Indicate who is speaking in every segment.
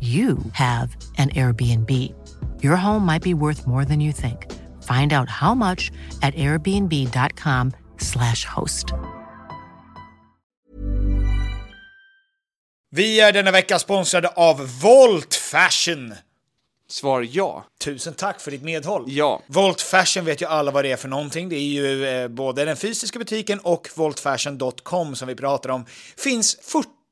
Speaker 1: you have an Airbnb. Your home might be worth more than you think. Find out how much at airbnb.com/slash host.
Speaker 2: Vi är denna vecka sponsrade av Volt Fashion.
Speaker 3: Svar ja.
Speaker 2: Tusen tack för ditt medhåll.
Speaker 3: Ja.
Speaker 2: Volt Fashion vet ju alla vad det är för någonting. Det är ju eh, både den fysiska butiken och voltfashion.com som vi pratar om. Finns 40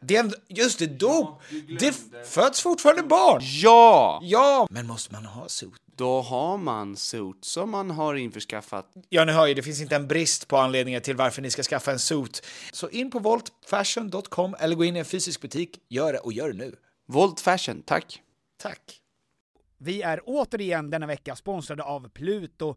Speaker 2: Det är, just det, dop! det föds fortfarande barn!
Speaker 3: Ja!
Speaker 2: Ja! Men måste man ha suit?
Speaker 3: Då har man suits som man har införskaffat.
Speaker 2: Ja, ni hör ju, det finns inte en brist på anledningar till varför ni ska skaffa en suit. Så in på voltfashion.com eller gå in i en fysisk butik. Gör det och gör det nu.
Speaker 3: Volt Fashion, tack.
Speaker 2: Tack.
Speaker 4: Vi är återigen denna vecka sponsrade av Pluto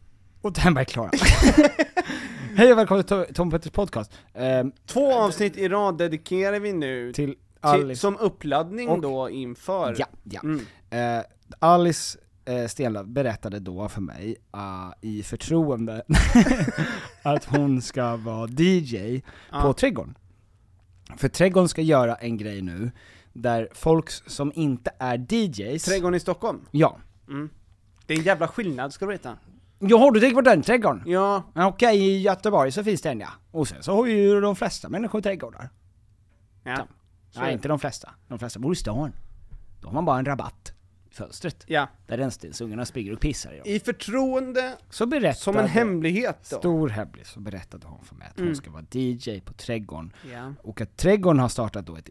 Speaker 4: och den var klara. Hej och välkommen till Tom Petters podcast. Ehm,
Speaker 5: Två avsnitt i rad dedikerar vi nu
Speaker 4: till
Speaker 5: till,
Speaker 4: Alice.
Speaker 5: som uppladdning
Speaker 4: Och-
Speaker 5: då inför...
Speaker 4: Ja, ja.
Speaker 5: Mm.
Speaker 4: Eh, Alice eh, Stenlöf berättade då för mig, ah, i förtroende, att hon ska vara DJ
Speaker 5: Ja.
Speaker 4: på Trädgården. För Trädgården ska göra en grej nu, där folk som inte är DJs...
Speaker 5: Trädgården i Stockholm.
Speaker 4: Ja.
Speaker 5: Mm. Det är en jävla skillnad ska du veta.
Speaker 4: Ja, har du tänkt på den trädgården?
Speaker 5: Ja,
Speaker 4: Ja, Okej, i Göteborg så finns det en ja. Och sen så har ju de flesta människor trädgårdar.
Speaker 5: ja. Så
Speaker 4: Nej, inte de flesta. De flesta bor i stan. Då har man bara en rabatt i fönstret.
Speaker 5: Ja.
Speaker 4: Där rännstensungarna springer och pissar i dem.
Speaker 5: I förtroende,
Speaker 4: Så berättade...
Speaker 5: som en hemlighet då.
Speaker 4: Stor hemlighet, så berättade hon för mig att hon
Speaker 5: Mm.
Speaker 4: ska vara DJ på Trädgården.
Speaker 5: Ja.
Speaker 4: Och att Trädgården har startat då ett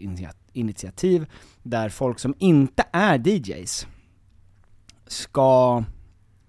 Speaker 4: initiativ där folk som inte är DJs ska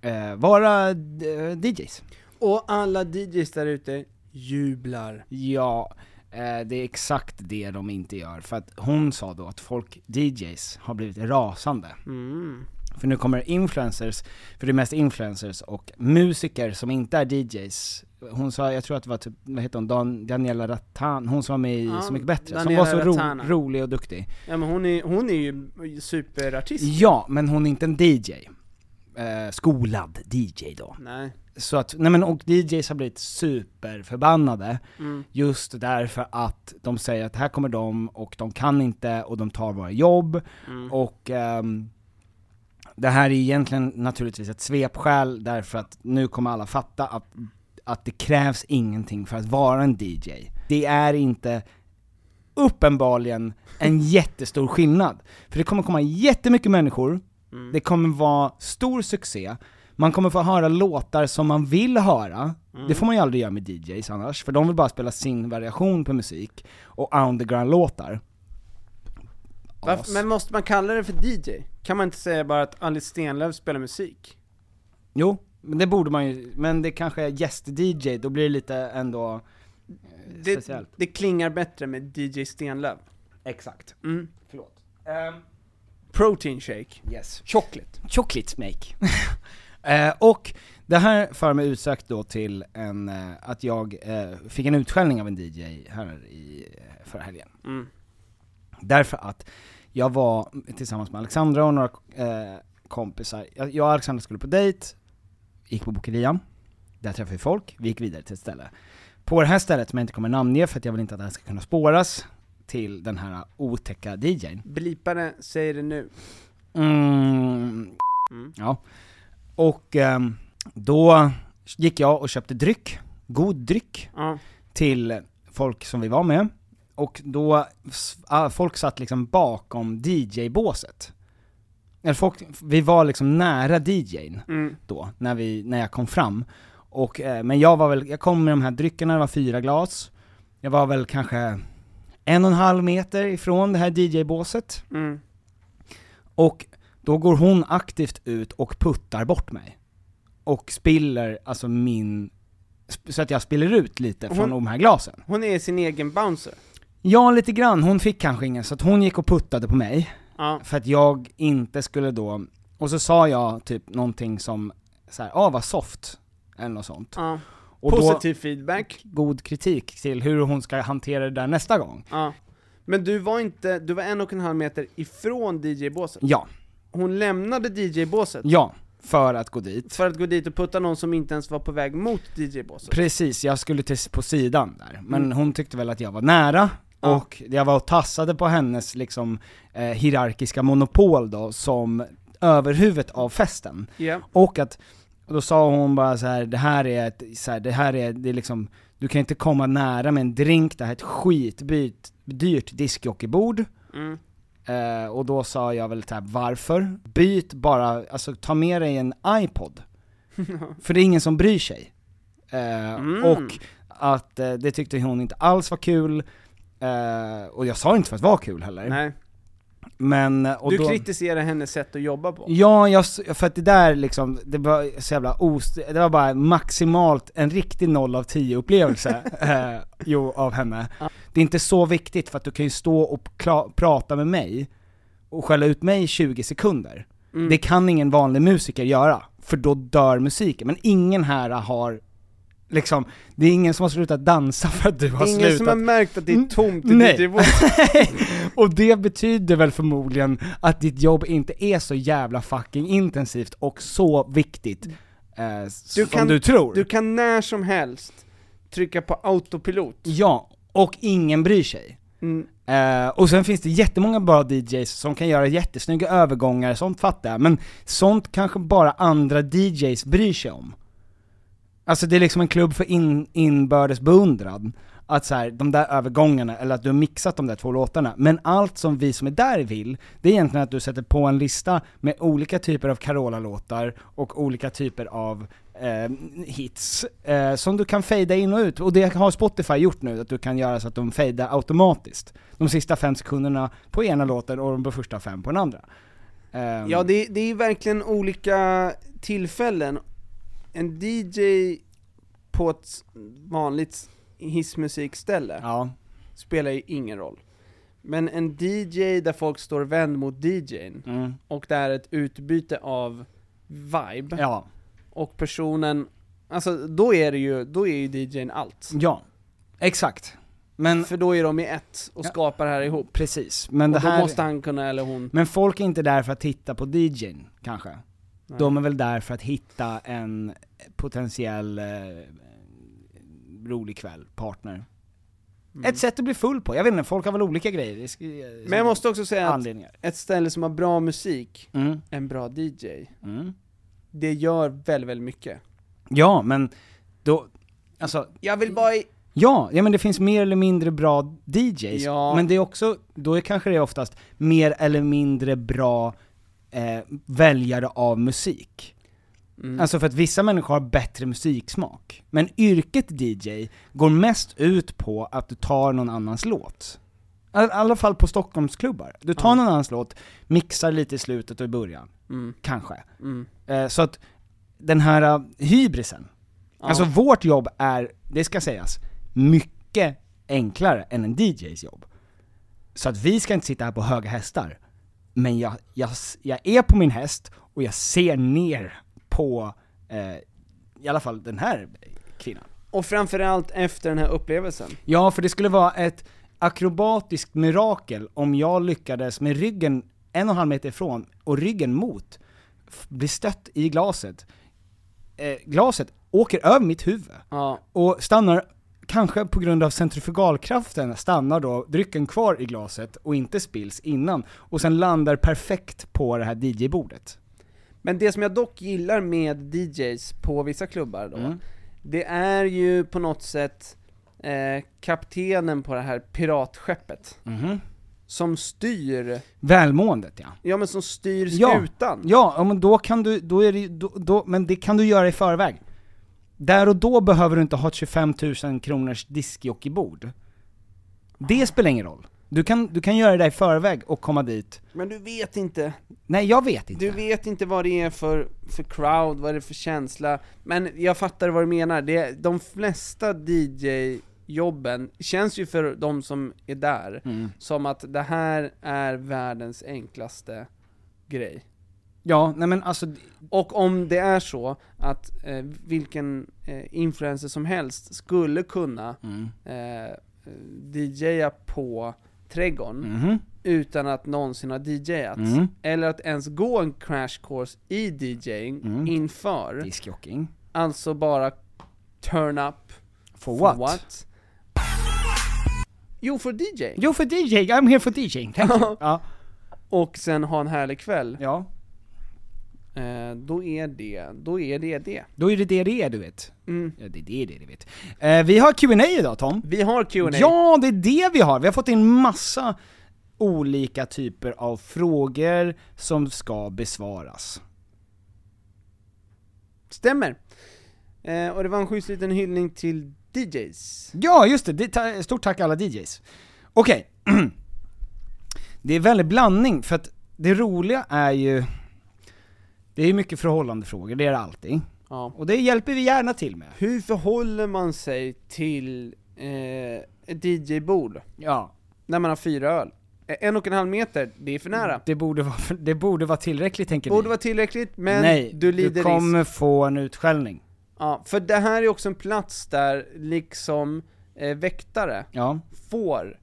Speaker 4: eh, vara eh, DJs.
Speaker 5: Och alla DJs där ute jublar.
Speaker 4: Ja, eh, det är exakt det de inte gör. För att hon sa då att folk, DJs, har blivit rasande.
Speaker 5: Mm.
Speaker 4: För nu kommer influencers, för det är mest influencers och musiker som inte är DJs. Hon sa, jag tror att det var typ, vad heter hon, Dan, Daniela Rattan, hon som var med i
Speaker 5: Ja,
Speaker 4: Så Mycket Bättre, som
Speaker 5: Daniela
Speaker 4: var så ro, rolig och duktig.
Speaker 5: Ja men hon är, hon är ju superartist.
Speaker 4: Ja, men hon är inte en DJ. Eh, skolad DJ då.
Speaker 5: Nej.
Speaker 4: Så att, nej men och DJs har blivit superförbannade
Speaker 5: Mm.
Speaker 4: just därför att de säger att här kommer de och de kan inte och de tar våra jobb
Speaker 5: Mm.
Speaker 4: och ehm, det här är egentligen naturligtvis ett svepskäl därför att nu kommer alla fatta att, att det krävs ingenting för att vara en DJ. Det är inte uppenbarligen en jättestor skillnad. För det kommer komma jättemycket människor,
Speaker 5: Mm.
Speaker 4: det kommer vara stor succé, man kommer få höra låtar som man vill höra,
Speaker 5: Mm.
Speaker 4: det får man ju aldrig göra med DJs annars, för de vill bara spela sin variation på musik, och underground-låtar.
Speaker 5: Men måste man kalla det för DJ? Kan man inte säga bara att Alice Stenlöf spelar musik?
Speaker 4: Jo, men det borde man ju, men det kanske är gäst-DJ, då blir det lite ändå eh,
Speaker 5: Det,
Speaker 4: speciellt.
Speaker 5: det klingar bättre med DJ Stenlöf.
Speaker 4: Exakt.
Speaker 5: Mm.
Speaker 4: Förlåt.
Speaker 5: Protein shake.
Speaker 4: yes.
Speaker 5: Chocolate.
Speaker 4: Chocolate make. eh, och det här för mig utsökt då till en, eh, att jag eh, fick en utskällning av en DJ här i, eh, förra helgen.
Speaker 5: Mm.
Speaker 4: Därför att jag var tillsammans med Alexandra och några eh, kompisar, jag jag och Alexandra skulle på dejt, gick på Bokeria, där träffade vi folk, vi gick vidare till ett ställe. På det här stället som jag inte kommer namnge för att jag vill inte att det här ska kunna spåras, till den här otäcka DJn.
Speaker 5: Blipa det, säg det nu.
Speaker 4: Mm,
Speaker 5: Mm.
Speaker 4: ja. Och ehm, då gick jag och köpte dryck, god dryck,
Speaker 5: Ja.
Speaker 4: till folk som vi var med. Och då, folk satt liksom bakom DJ-båset. Eller folk, vi var liksom nära DJn
Speaker 5: Mm.
Speaker 4: då, när, vi, när jag kom fram. Och, eh, men jag var väl, jag kom med de här dryckerna, det var fyra glas. Jag var väl kanske en och en halv meter ifrån det här DJ-båset.
Speaker 5: Mm.
Speaker 4: Och då går hon aktivt ut och puttar bort mig. Och spiller, alltså min, så att jag spiller ut lite
Speaker 5: Hon-
Speaker 4: från de här glasen.
Speaker 5: Hon är sin egen bouncer.
Speaker 4: Ja, lite grann. Hon fick kanske ingen, så att hon gick och puttade på mig.
Speaker 5: Ja.
Speaker 4: För att jag inte skulle då, och så sa jag typ någonting som så här, ah vad soft, eller något sånt.
Speaker 5: ja.
Speaker 4: Och
Speaker 5: Positiv feedback.
Speaker 4: god kritik till hur hon ska hantera det där nästa gång.
Speaker 5: Ja. Men du var inte, du var en och en halv meter ifrån DJ-båset.
Speaker 4: Ja,
Speaker 5: Hon lämnade DJ-båset
Speaker 4: ja, för att gå dit.
Speaker 5: för att gå dit och putta någon som inte ens var på väg mot DJ-båset.
Speaker 4: Precis, jag skulle till, på sidan där, men
Speaker 5: Mm.
Speaker 4: hon tyckte väl att jag var nära,
Speaker 5: Ja.
Speaker 4: och jag var och tassade på hennes liksom eh, hierarkiska monopol då, som överhuvudet av festen.
Speaker 5: Ja.
Speaker 4: Och att, och då sa hon bara så här: det här är ett, så här, det här är, det är liksom, du kan inte komma nära med en drink, det här är ett skitdyrt dyrt diskjockeybord.
Speaker 5: Mm.
Speaker 4: Eh, och då sa jag väl såhär, varför? Byt bara, alltså ta med dig en iPod. För det är ingen som bryr sig. Eh,
Speaker 5: Mm.
Speaker 4: Och att eh, det tyckte hon inte alls var kul, eh, och jag sa inte för att det var kul heller.
Speaker 5: Nej.
Speaker 4: Men,
Speaker 5: Du
Speaker 4: då,
Speaker 5: kritiserar hennes sätt att jobba på.
Speaker 4: Ja, jag, för att det där liksom, det var så jävla ost, det var bara maximalt en riktig noll av 10 upplevelse, eh, jo, av henne. Det är inte så viktigt för att du kan ju stå och prata med mig och skälla ut mig i 20 sekunder.
Speaker 5: Mm.
Speaker 4: Det kan ingen vanlig musiker göra, för då dör musiken. Men ingen här har liksom, det är ingen som har slutat dansa för att du har
Speaker 5: Ingen
Speaker 4: slutat.
Speaker 5: som har märkt att det är tomt i
Speaker 4: Nej.
Speaker 5: DJ-båset.
Speaker 4: och det betyder väl förmodligen att ditt jobb inte är så jävla fucking intensivt och så viktigt eh, som
Speaker 5: kan-
Speaker 4: du tror.
Speaker 5: Du kan när som helst trycka på autopilot.
Speaker 4: Ja, och ingen bryr sig.
Speaker 5: Mm.
Speaker 4: Eh, och sen finns det jättemånga bra DJs som kan göra jättesnygga övergångar, sånt fattar jag, men sånt kanske bara andra DJs bryr sig om. Alltså det är liksom en klubb för in, inbördes beundran, att så här, de där övergångarna, eller att du har mixat de där två låtarna. Men allt som vi som är där vill, det är egentligen att du sätter på en lista med olika typer av Carola-låtar och olika typer av eh, hits, eh, som du kan fejda in och ut. Och det har Spotify gjort nu, att du kan göra så att de fejdar automatiskt. De sista fem sekunderna på ena låten och de första fem på den andra. Ehm,
Speaker 5: Ja, det, det är verkligen olika tillfällen. En DJ på ett vanligt hissmusikställe
Speaker 4: ja.
Speaker 5: spelar ju ingen roll. Men en DJ där folk står vänd mot DJn,
Speaker 4: Mm.
Speaker 5: och det är ett utbyte av vibe,
Speaker 4: Ja.
Speaker 5: och personen, alltså då är det ju, då är ju DJn allt.
Speaker 4: Ja. Exakt. Men,
Speaker 5: För då är de i ett och
Speaker 4: Ja.
Speaker 5: skapar det här ihop.
Speaker 4: precis. Men
Speaker 5: och
Speaker 4: det
Speaker 5: då
Speaker 4: här...
Speaker 5: måste han kunna, eller hon,
Speaker 4: Men folk är inte där för att titta på DJn, kanske.
Speaker 5: Nej.
Speaker 4: De är väl där för att hitta en potentiell eh, rolig kväll, partner.
Speaker 5: Mm.
Speaker 4: Ett sätt att bli full på, jag vet inte, folk har väl olika grejer.
Speaker 5: Men jag måste också säga att ett ställe som har bra musik,
Speaker 4: Mm.
Speaker 5: en bra DJ,
Speaker 4: Mm.
Speaker 5: det gör väldigt, väldigt mycket.
Speaker 4: Ja, men då, alltså,
Speaker 5: Jag vill bara i...
Speaker 4: ja, ja men det finns mer eller mindre bra DJs,
Speaker 5: Ja.
Speaker 4: men det är också, då är kanske det är oftast mer eller mindre bra eh, väljare av musik.
Speaker 5: Mm.
Speaker 4: Alltså för att vissa människor har bättre musiksmak. Men yrket DJ går mest ut på att du tar någon annans låt. I alla fall på Stockholmsklubbar. Du tar
Speaker 5: Ja.
Speaker 4: någon annans låt, mixar lite i slutet och i början.
Speaker 5: Mm.
Speaker 4: Kanske.
Speaker 5: Mm.
Speaker 4: Eh, så att den här uh, hybrisen, alltså vårt jobb är, det ska sägas, mycket enklare än en DJs jobb. Så att vi ska inte sitta här på höga hästar. Men jag, jag, jag är på min häst och jag ser ner på, eh, i alla fall den här kvinnan.
Speaker 5: Och framförallt efter den här upplevelsen.
Speaker 4: Ja, för det skulle vara ett akrobatiskt mirakel om jag lyckades med ryggen en och en halv meter ifrån och ryggen mot, bli stött i glaset. Eh, glaset åker över mitt huvud
Speaker 5: Ja.
Speaker 4: och stannar, kanske på grund av centrifugalkraften, stannar då drycken kvar i glaset och inte spills innan, och sen landar perfekt på det här DJ-bordet.
Speaker 5: Men det som jag dock gillar med DJs på vissa klubbar då,
Speaker 4: Mm.
Speaker 5: det är ju på något sätt eh, kaptenen på det här piratskeppet. Som styr,
Speaker 4: Välmåendet ja.
Speaker 5: ja men som styr skutan.
Speaker 4: Ja, ja, men då kan du, då är det, då, då, men det kan du göra i förväg. Där och då behöver du inte ha ett 25 000 kronors diskjockeybord. Det spelar ingen roll. Du kan, du kan göra det där i förväg och komma dit.
Speaker 5: Men du vet inte,
Speaker 4: Nej, jag vet inte.
Speaker 5: du vet inte vad det är för, för crowd, vad det är för känsla. Men jag fattar vad du menar, det de flesta DJ-jobben känns ju för de som är där,
Speaker 4: Mm.
Speaker 5: som att det här är världens enklaste grej.
Speaker 4: Ja, nej men alltså,
Speaker 5: Och om det är så att eh, vilken eh, influencer som helst skulle kunna
Speaker 4: mm.
Speaker 5: eh, DJa på trädgården
Speaker 4: Mhm.
Speaker 5: utan att någonsin ha DJat,
Speaker 4: Mm.
Speaker 5: eller att ens gå en crash course i DJing
Speaker 4: Mm.
Speaker 5: inför,
Speaker 4: diskjocking.
Speaker 5: alltså bara turn up
Speaker 4: For
Speaker 5: for
Speaker 4: what?
Speaker 5: Jo, för DJ!
Speaker 4: Jo, för DJ, I'm here for DJing, thank you. ja.
Speaker 5: Och sen ha en härlig kväll,
Speaker 4: ja,
Speaker 5: eh, då är det, då är det det.
Speaker 4: då är det det det är, du vet.
Speaker 5: Mm.
Speaker 4: Ja, det är det det du vet. Eh, vi har Q&A idag Tom.
Speaker 5: Vi har Q&A.
Speaker 4: Ja, det är det vi har! Vi har fått in massa olika typer av frågor som ska besvaras.
Speaker 5: Stämmer. Eh, och det var en schysst liten hyllning till DJs.
Speaker 4: Ja, just det! stort tack alla DJs. Okej. det är väldigt blandning, för att det roliga är ju... Det är mycket förhållandefrågor, det är det alltid.
Speaker 5: Ja.
Speaker 4: Och det hjälper vi gärna till med.
Speaker 5: Hur förhåller man sig till eh, ett DJ-bord
Speaker 4: Ja.
Speaker 5: när man har fyra öl? En och en halv meter, det är för nära.
Speaker 4: Det borde vara, det borde vara tillräckligt tänker
Speaker 5: Borde
Speaker 4: vi.
Speaker 5: vara tillräckligt, men
Speaker 4: Nej,
Speaker 5: du lider
Speaker 4: du kommer få en utskällning.
Speaker 5: risk. Ja, för det här är också en plats där liksom eh, väktare
Speaker 4: Ja,
Speaker 5: får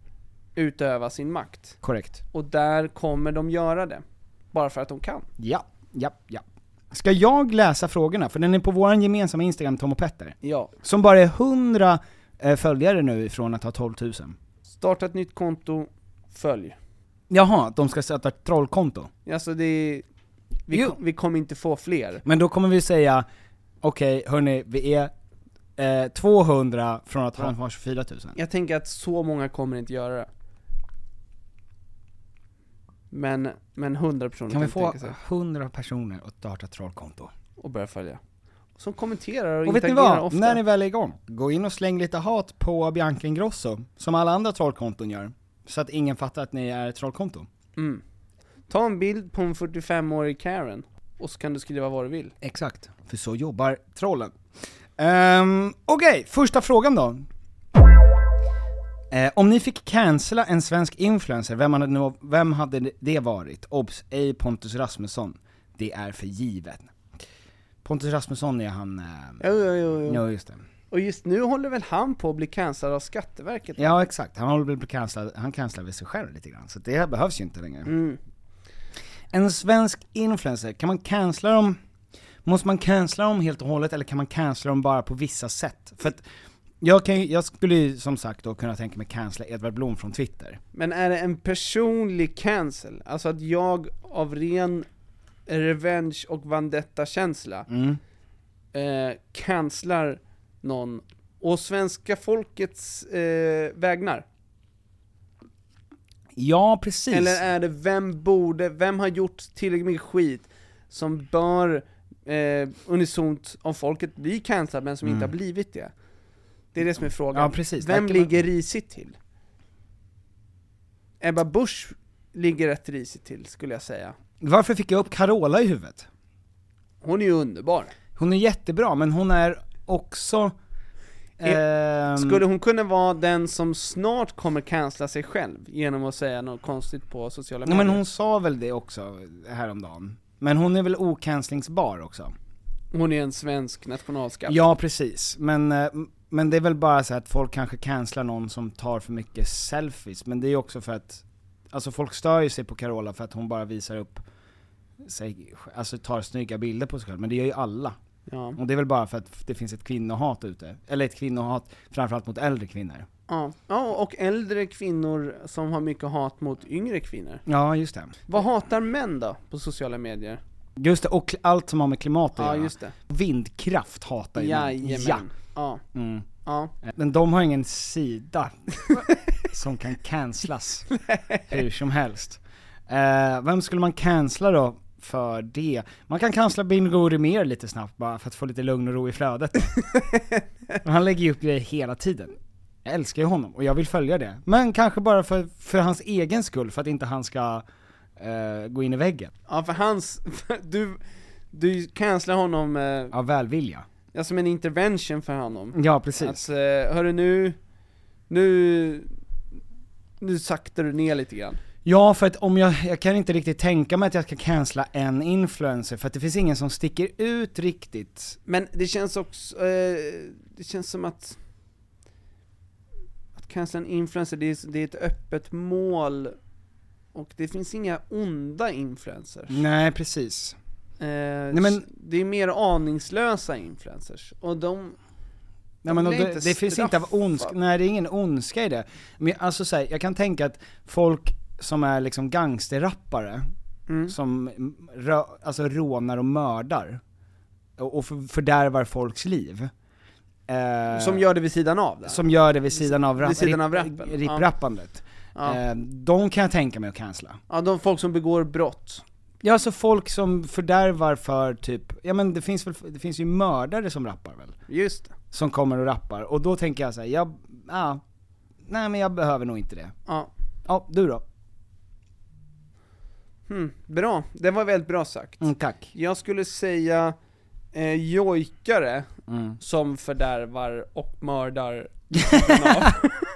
Speaker 5: utöva sin makt.
Speaker 4: korrekt.
Speaker 5: Och där kommer de göra det. Bara för att de kan.
Speaker 4: Ja, ja, ja. Ska jag läsa frågorna? För den är på vår gemensamma Instagram, Tom och Petter.
Speaker 5: Ja.
Speaker 4: Som bara är 100 eh, följare nu ifrån att ha 12 000.
Speaker 5: Starta ett nytt konto, följ.
Speaker 4: Jaha, de ska sätta ett trollkonto.
Speaker 5: Alltså det är, vi, kom, vi kommer inte få fler.
Speaker 4: Men då kommer vi säga, okej hörni, vi är eh, 200 från att ha 24 000.
Speaker 5: Jag tänker att så många kommer inte göra det. Men, men 100 personer
Speaker 4: Kan vi
Speaker 5: kan
Speaker 4: få
Speaker 5: tänka sig
Speaker 4: 100 personer att starta ett trollkonto?
Speaker 5: och börja följa. Som kommenterar och,
Speaker 4: Och vet ni
Speaker 5: interagerar
Speaker 4: vad?
Speaker 5: ofta.
Speaker 4: När ni väl är igång, gå in och släng lite hat på Bianca Ingrosso, som alla andra trollkonton gör. Så att ingen fattar att ni är ett trollkonto.
Speaker 5: Mm. Ta en bild på en 45-årig Karen, och så kan du skriva vad du vill.
Speaker 4: Exakt, för så jobbar trollen. Um, Okej, första frågan då. Eh, om ni fick cancella en svensk influencer, vem hade, nu, vem hade det varit? Obs! Ej Pontus Rasmusson. Det är för givet. Pontus Rasmusson är han... Eh,
Speaker 5: Jo, jo, jo, jo.
Speaker 4: ja, just det.
Speaker 5: Och just nu håller väl han på att bli cancellad av Skatteverket?
Speaker 4: Ja exakt, han håller på cancellad, han cancellar väl sig själv lite grann, så det behövs ju inte längre.
Speaker 5: Mm.
Speaker 4: En svensk influencer, kan man cancella dem, måste man cancella dem helt och hållet eller kan man cancella dem bara på vissa sätt? För att jag, kan, jag skulle som sagt då kunna tänka mig cancella Edvard Blom från Twitter.
Speaker 5: Men är det en personlig cancel? Alltså att jag av ren revenge och vendetta-känsla
Speaker 4: Mm.
Speaker 5: eh, cancelar någon och svenska folkets eh, vägnar?
Speaker 4: Ja precis.
Speaker 5: Eller är det vem borde, vem har gjort tillräckligt mycket skit som bör eh, unisont om folket bli cancellad men som inte har blivit det? Det är det som är frågan.
Speaker 4: Ja, precis.
Speaker 5: Vem
Speaker 4: man-
Speaker 5: ligger risigt till? Ebba Busch ligger rätt risigt till, skulle jag säga.
Speaker 4: Varför fick jag upp Carola i huvudet?
Speaker 5: Hon är ju underbar.
Speaker 4: Hon är jättebra, men hon är också... ehm,
Speaker 5: Skulle hon kunna vara den som snart kommer cancella sig själv genom att säga något konstigt på sociala
Speaker 4: Nej,
Speaker 5: medier?
Speaker 4: men hon sa väl det också häromdagen. Men hon är väl ocancelingsbar också?
Speaker 5: Hon är en svensk nationalskatt.
Speaker 4: Ja precis, men, eh, men det är väl bara så att folk kanske cancelar någon som tar för mycket selfies, men det är ju också för att, alltså folk stör ju sig på Carola för att hon bara visar upp sig, alltså tar snygga bilder på sig själv, men det gör ju alla.
Speaker 5: Ja.
Speaker 4: Och det är väl bara för att det finns ett kvinnohat ute, eller ett kvinnohat framförallt mot äldre kvinnor.
Speaker 5: Ja. ja, och äldre kvinnor som har mycket hat mot yngre kvinnor.
Speaker 4: Ja, just det.
Speaker 5: Vad hatar män då, på sociala medier?
Speaker 4: Just det, och allt som har med klimat att
Speaker 5: Ja,
Speaker 4: göra.
Speaker 5: just det.
Speaker 4: Vindkraft hatar ju män.
Speaker 5: Jajamän. Ja.
Speaker 4: Mm.
Speaker 5: Ja.
Speaker 4: Men de har ingen sida som kan cancelas hur som helst. Eh, vem skulle man cancella då för det? Man kan cancella Bingo Rimér lite snabbt bara för att få lite lugn och ro i flödet. Han lägger ju upp grejer hela tiden. Jag älskar ju honom och jag vill följa det. Men kanske bara för, för hans egen skull, för att inte han ska eh, gå in i väggen.
Speaker 5: Ja, för hans, du, du cancelar honom, eh,
Speaker 4: Av välvilja.
Speaker 5: Ja, som en intervention för honom.
Speaker 4: Ja, precis.
Speaker 5: Att, eh, hörru nu, nu, nu saktar du ner lite grann.
Speaker 4: Ja, för att om jag, jag kan inte riktigt tänka mig att jag ska cancella en influencer, för att det finns ingen som sticker ut riktigt.
Speaker 5: Men det känns också, eh, det känns som att att cancella en influencer, det är, det är ett öppet mål och det finns inga onda influencers.
Speaker 4: Nej, precis.
Speaker 5: Eh,
Speaker 4: men-
Speaker 5: Det är mer aningslösa influencers, och de
Speaker 4: Nej, men
Speaker 5: De
Speaker 4: det, det, finns inte av ondska, nej det är ingen ondska i det. Men alltså så här, jag kan tänka att folk som är liksom gangsterrappare,
Speaker 5: Mm.
Speaker 4: som rö, alltså rånar och mördar, och, och för- fördärvar folks liv. Eh,
Speaker 5: Som gör det vid sidan av det.
Speaker 4: som gör det vid sidan av, rap,
Speaker 5: vid sidan av
Speaker 4: rip-
Speaker 5: rappen.
Speaker 4: rip-rappandet.
Speaker 5: Ja.
Speaker 4: Eh, de kan jag tänka mig att cancella.
Speaker 5: ja, de folk som begår brott.
Speaker 4: Ja, alltså folk som fördärvar för typ, ja men det finns väl, det finns ju mördare som rappar väl?
Speaker 5: Just det.
Speaker 4: Som kommer och rappar, och då tänker jag så här, jag, ja, nej men jag behöver nog inte det.
Speaker 5: Ja.
Speaker 4: Ja, du då?
Speaker 5: Hmm, bra, det var väldigt bra sagt.
Speaker 4: Mm, tack.
Speaker 5: Jag skulle säga eh, jojkare
Speaker 4: Mm.
Speaker 5: som fördärvar och mördar.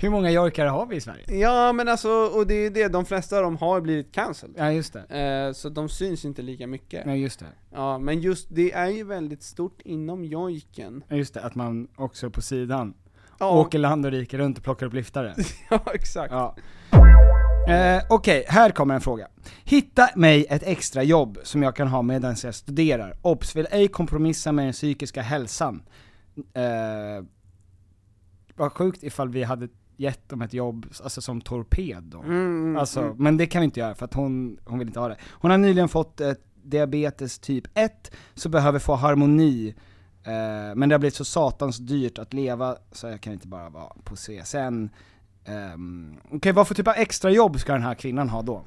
Speaker 4: Hur många jojkare har vi i Sverige?
Speaker 5: Ja men alltså, och det är ju det, de flesta av dem har blivit cancelled.
Speaker 4: Ja just det.
Speaker 5: Eh, så de syns inte lika mycket.
Speaker 4: Ja just det.
Speaker 5: Ja, men just det är ju väldigt stort inom jojken.
Speaker 4: Ja just det, att man också på sidan
Speaker 5: Ja,
Speaker 4: åker land och rike runt och plockar upp liftare.
Speaker 5: ja exakt.
Speaker 4: Ja. Eh, Okej, här kommer en fråga. Hitta mig ett extra jobb som jag kan ha medan jag studerar. Obs! Vill ej kompromissa med den psykiska hälsan. Eh, vad sjukt ifall vi hade gett dem ett jobb, alltså som torped då.
Speaker 5: Mm,
Speaker 4: Alltså,
Speaker 5: mm.
Speaker 4: men det kan vi inte göra för att hon, hon vill inte ha det. Hon har nyligen fått ett diabetes typ 1, så behöver få harmoni. Eh, men det har blivit så satans dyrt att leva, så jag kan inte bara vara på CSN. Um, Okej, vad för typ av extra jobb ska den här kvinnan ha då?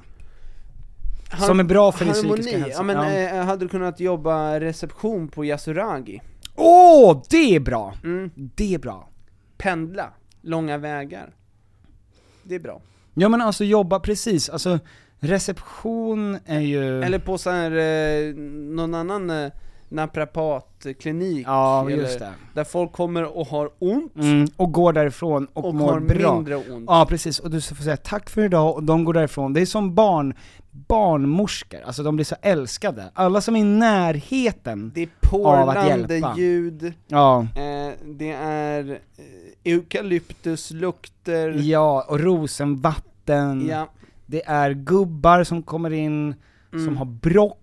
Speaker 5: Har-
Speaker 4: Som är bra för din psykiska hälsa.
Speaker 5: Ja men
Speaker 4: Ja.
Speaker 5: Eh, hade du kunnat jobba reception på Yasuragi?
Speaker 4: Åh, det är bra!
Speaker 5: Mm.
Speaker 4: Det är bra.
Speaker 5: Pendla, långa vägar. Det är bra.
Speaker 4: Ja men alltså jobba, precis, alltså reception är ju...
Speaker 5: Eller på så här, eh, någon annan eh, naprapatklinik.
Speaker 4: ja,
Speaker 5: eller. Där folk kommer och har ont,
Speaker 4: Mm, och går därifrån och,
Speaker 5: och
Speaker 4: mår
Speaker 5: har
Speaker 4: bra.
Speaker 5: mindre ont.
Speaker 4: Ja precis, och du får säga tack för idag och de går därifrån. Det är som barn, barnmorskor, alltså de blir så älskade. Alla som är i närheten,
Speaker 5: Det är porlande ljud,
Speaker 4: ja,
Speaker 5: eh, det är eh, eukalyptuslukter,
Speaker 4: ja, och rosenvatten,
Speaker 5: ja.
Speaker 4: det är gubbar som kommer in, som
Speaker 5: Mm.
Speaker 4: har brock,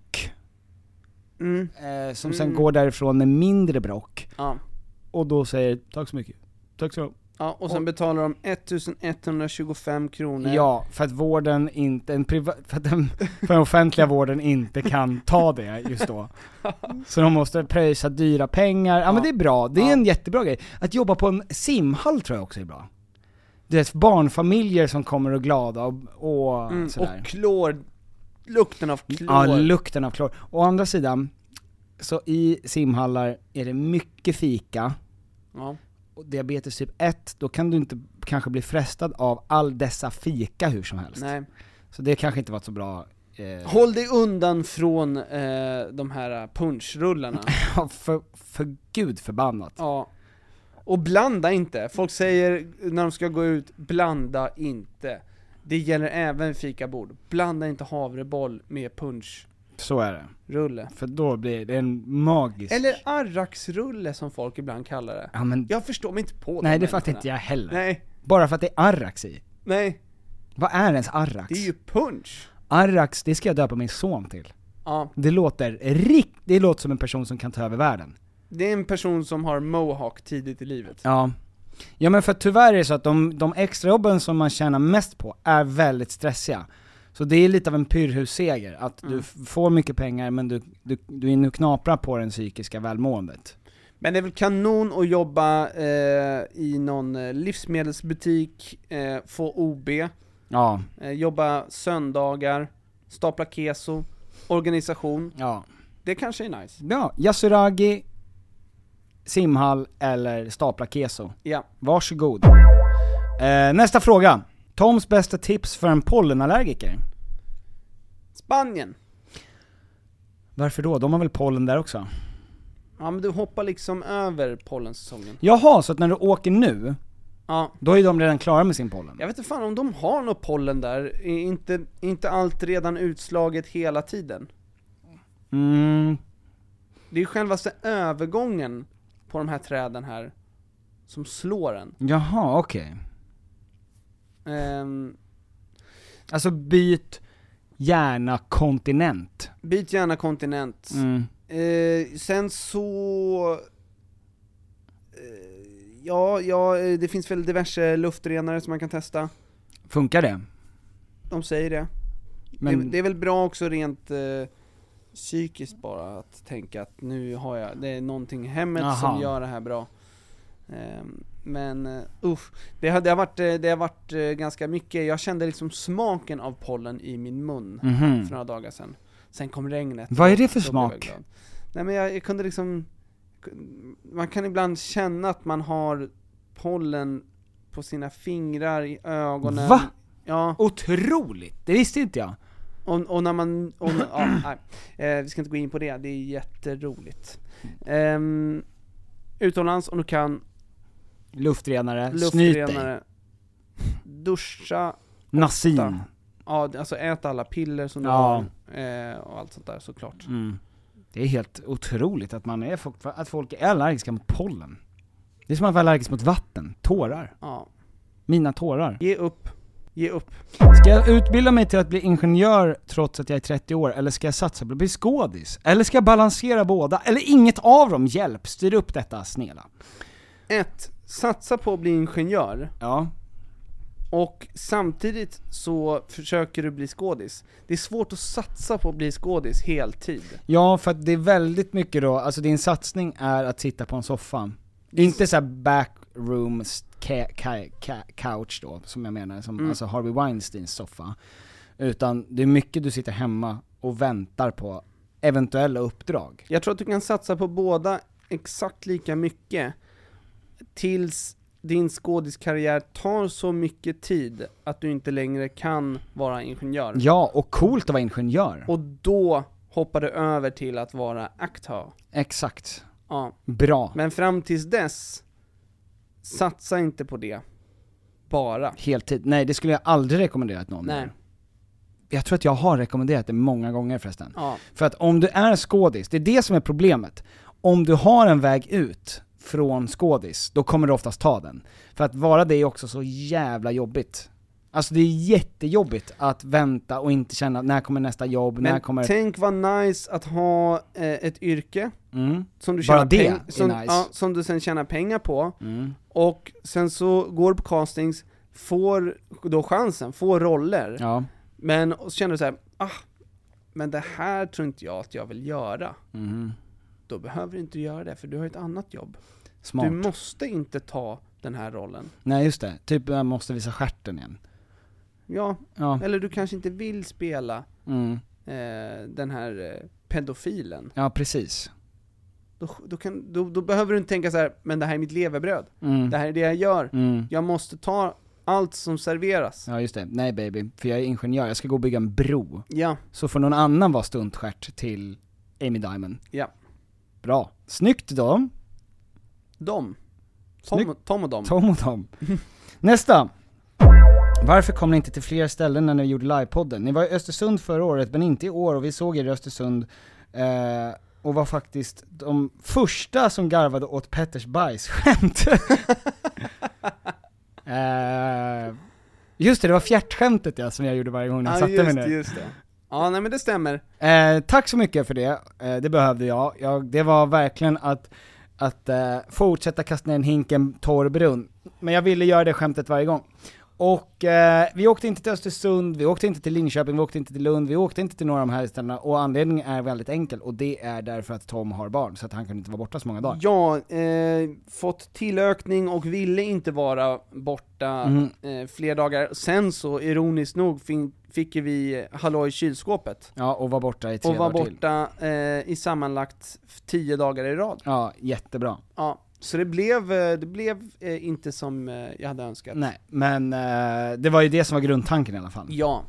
Speaker 5: Mm.
Speaker 4: eh, som sen
Speaker 5: Mm.
Speaker 4: går därifrån med mindre brock,
Speaker 5: Ja.
Speaker 4: och då säger tack så mycket, tack så mycket.
Speaker 5: ja, och sen
Speaker 4: Och-
Speaker 5: betalar de 1125 kronor.
Speaker 4: Ja, för att vården inte, en priva, för att den, för den offentliga vården inte kan ta det just då. Så de måste pröjsa dyra pengar, ja, men
Speaker 5: Ja.
Speaker 4: det är bra, det är
Speaker 5: Ja.
Speaker 4: en jättebra grej. Att jobba på en simhall tror jag också är bra. Du vet, barnfamiljer som kommer och glada och, och
Speaker 5: Mm,
Speaker 4: sådär.
Speaker 5: och klor, lukten av klor.
Speaker 4: Ja, lukten av klor. Å andra sidan, så i simhallar är det mycket fika,
Speaker 5: Ja.
Speaker 4: och diabetes typ 1, då kan du inte kanske bli frestad av all dessa fika hur som helst.
Speaker 5: Nej.
Speaker 4: Så det kanske inte var så bra eh,
Speaker 5: Håll dig undan från eh, de här punchrullarna.
Speaker 4: Ja, för, för gud förbannat.
Speaker 5: ja. Och blanda inte. Folk säger när de ska gå ut, blanda inte. Det gäller även fikabord. Blanda inte havreboll med punschrulle.
Speaker 4: Så är det. För då blir det en magisk...
Speaker 5: Eller arraksrulle som folk ibland kallar det.
Speaker 4: Ja men,
Speaker 5: Jag förstår mig inte på
Speaker 4: nej
Speaker 5: de
Speaker 4: det fattar inte jag heller.
Speaker 5: Nej,
Speaker 4: Bara för att det är Arrax i.
Speaker 5: nej.
Speaker 4: Vad är ens Arrax?
Speaker 5: Det är ju punch.
Speaker 4: Arrax, det ska jag döpa min son till.
Speaker 5: Ja,
Speaker 4: Det låter rikt... Det låter som en person som kan ta över världen.
Speaker 5: det är en person som har mohawk tidigt i livet.
Speaker 4: Ja. Ja men för tyvärr är det så att de, de extrajobben som man tjänar mest på är väldigt stressiga. Så det är lite av en pyrrhusseger, att du f- får mycket pengar men du, du, du är nu knaprar på den psykiska välmåendet.
Speaker 5: Men det är väl kanon att jobba eh, i någon eh, livsmedelsbutik, eh, få OB,
Speaker 4: Ja,
Speaker 5: eh, jobba söndagar, stapla keso, organisation.
Speaker 4: ja.
Speaker 5: Det kanske är nice.
Speaker 4: Ja, Yasuragi, simhall eller stapla keso.
Speaker 5: Ja.
Speaker 4: Varsågod. Eh, nästa fråga. Toms bästa tips för en pollenallergiker?
Speaker 5: Spanien.
Speaker 4: Varför då? De har väl pollen där också?
Speaker 5: Ja men du hoppar liksom över pollensäsongen.
Speaker 4: Jaha, så att när du åker nu,
Speaker 5: Ja.
Speaker 4: då är de redan klara med sin pollen?
Speaker 5: Jag vet inte fan om de har något pollen där, är inte, inte allt redan utslaget hela tiden?
Speaker 4: Mm,
Speaker 5: Det är ju självaste övergången på de här träden här som slår en.
Speaker 4: jaha, okej.
Speaker 5: Ehm,
Speaker 4: Alltså byt gärna kontinent.
Speaker 5: byt gärna kontinent.
Speaker 4: Mm.
Speaker 5: Eh, sen så... Eh, ja, ja, eh, det finns väl diverse luftrenare som man kan testa.
Speaker 4: Funkar det?
Speaker 5: De säger det.
Speaker 4: Men,
Speaker 5: Det, det är väl bra också rent eh, psykiskt bara att tänka att nu har jag, det är någonting i hemmet
Speaker 4: Aha.
Speaker 5: som gör det här bra. Ehm, men usch, det har, det, har varit, eh, det har varit eh, ganska mycket, jag kände liksom smaken av pollen i min mun
Speaker 4: Mhm.
Speaker 5: för några dagar sedan. Sen kom regnet.
Speaker 4: Vad är det för smak?
Speaker 5: Nej men jag, jag kunde liksom, man kan ibland känna att man har pollen på sina fingrar, i ögonen.
Speaker 4: Va?
Speaker 5: Ja.
Speaker 4: Otroligt! Det visste inte jag.
Speaker 5: Och, och när man, och, ja, nej. Eh, vi ska inte gå in på det, det är jätteroligt. Um, utomlands, om du kan,
Speaker 4: Luftrenare,
Speaker 5: luftrenare. duscha,
Speaker 4: Nassim.
Speaker 5: ja, alltså äta alla piller som du
Speaker 4: Ja.
Speaker 5: har, eh, och allt sånt där såklart.
Speaker 4: Mm. Det är helt otroligt att, man är, folk- att folk är allergiska mot pollen. Det är som att vara allergisk mot vatten, tårar.
Speaker 5: Ja.
Speaker 4: Mina tårar.
Speaker 5: Ge upp. Ge upp.
Speaker 4: Ska jag utbilda mig till att bli ingenjör trots att jag är 30 år, eller ska jag satsa på att bli skådis? Eller ska jag balansera båda? Eller inget av dem? Hjälp, styr upp detta snälla.
Speaker 5: Ett, Satsa på att bli ingenjör,
Speaker 4: Ja.
Speaker 5: och samtidigt så försöker du bli skådis. Det är svårt att satsa på att bli skådis heltid.
Speaker 4: Ja, för att det är väldigt mycket då, alltså din satsning är att sitta på en soffa. Inte såhär backroom ca- couch då, som jag menar, som
Speaker 5: Mm.
Speaker 4: alltså Harvey Weinsteins soffa. Utan det är mycket du sitter hemma och väntar på eventuella uppdrag.
Speaker 5: Jag tror att du kan satsa på båda exakt lika mycket, tills din skådiskarriär tar så mycket tid att du inte längre kan vara ingenjör.
Speaker 4: Ja, och coolt att vara ingenjör.
Speaker 5: Och då hoppar du över till att vara aktör.
Speaker 4: Exakt.
Speaker 5: Ja.
Speaker 4: Bra.
Speaker 5: Men fram tills dess, satsa inte på det. Bara.
Speaker 4: Heltid. Nej, det skulle jag aldrig rekommendera att någon
Speaker 5: Nej.
Speaker 4: Jag tror att jag har rekommenderat det många gånger förresten.
Speaker 5: Ja.
Speaker 4: För att om du är skådis, det är det som är problemet. Om du har en väg ut från skådis, då kommer du oftast ta den. För att vara det är också så jävla jobbigt. Alltså det är jättejobbigt att vänta och inte känna, när kommer nästa jobb, när
Speaker 5: Men
Speaker 4: kommer...
Speaker 5: tänk vad nice att ha eh, ett yrke
Speaker 4: Mm.
Speaker 5: som du, tjänar
Speaker 4: det
Speaker 5: peng- som,
Speaker 4: nice.
Speaker 5: ja, som du sen tjänar pengar på,
Speaker 4: Mm.
Speaker 5: och sen så går du på castings, får då chansen, får roller,
Speaker 4: Ja.
Speaker 5: men och så känner du så här, ah, men det här tror inte jag att jag vill göra.
Speaker 4: Mhm.
Speaker 5: Då behöver du inte göra det, för du har ett annat jobb.
Speaker 4: Smart.
Speaker 5: Du måste inte ta den här rollen.
Speaker 4: Nej just det, typ jag måste visa stjärten igen.
Speaker 5: Ja,
Speaker 4: Ja.
Speaker 5: eller du kanske inte vill spela
Speaker 4: Mm.
Speaker 5: eh, den här eh, pedofilen.
Speaker 4: Ja precis.
Speaker 5: Då, då, kan, då, då behöver du inte tänka så här, men det här är mitt levebröd.
Speaker 4: Mm.
Speaker 5: Det här är det jag gör.
Speaker 4: Mm.
Speaker 5: Jag måste ta allt som serveras.
Speaker 4: Ja just det, nej baby, för jag är ingenjör, jag ska gå och bygga en bro.
Speaker 5: Ja,
Speaker 4: Så får någon annan vara stuntstjärt till Amy Diamond.
Speaker 5: ja.
Speaker 4: Bra. Snyggt då.
Speaker 5: De. Tom, Tom och dem.
Speaker 4: Tom och Tom. Nästa. Varför kom ni inte till fler ställen när ni gjorde livepodden? Ni var i Östersund förra året, men inte i år, och vi såg er i Östersund, eh, och var faktiskt de första som garvade åt Petters bajsskämt. eh, just det, det var fjärtskämtet ja, som jag gjorde varje gång jag
Speaker 5: Ja,
Speaker 4: satte
Speaker 5: just
Speaker 4: mig ner.
Speaker 5: just det. Ja, nej men det stämmer.
Speaker 4: Eh, tack så mycket för det, eh, det behövde jag. jag. Det var verkligen att, att eh, fortsätta kasta ner en hink i en torr brunn. Men jag ville göra det skämtet varje gång. Och eh, vi åkte inte till Östersund, vi åkte inte till Linköping, vi åkte inte till Lund, vi åkte inte till några av de här ställena, och anledningen är väldigt enkel, och det är därför att Tom har barn, så att han kunde inte vara borta så många dagar.
Speaker 5: Ja, eh, fått tillökning och ville inte vara borta
Speaker 4: Mhm.
Speaker 5: eh, fler dagar. Sen så, ironiskt nog, fick ju vi Hallå i kylskåpet.
Speaker 4: Ja, och var borta i tre
Speaker 5: Och var
Speaker 4: dagar till.
Speaker 5: borta eh, i sammanlagt tio dagar i rad.
Speaker 4: Ja, jättebra.
Speaker 5: Ja, så det blev, eh, det blev eh, inte som eh, jag hade önskat.
Speaker 4: Nej, men det var ju det som var grundtanken i alla fall.
Speaker 5: Ja,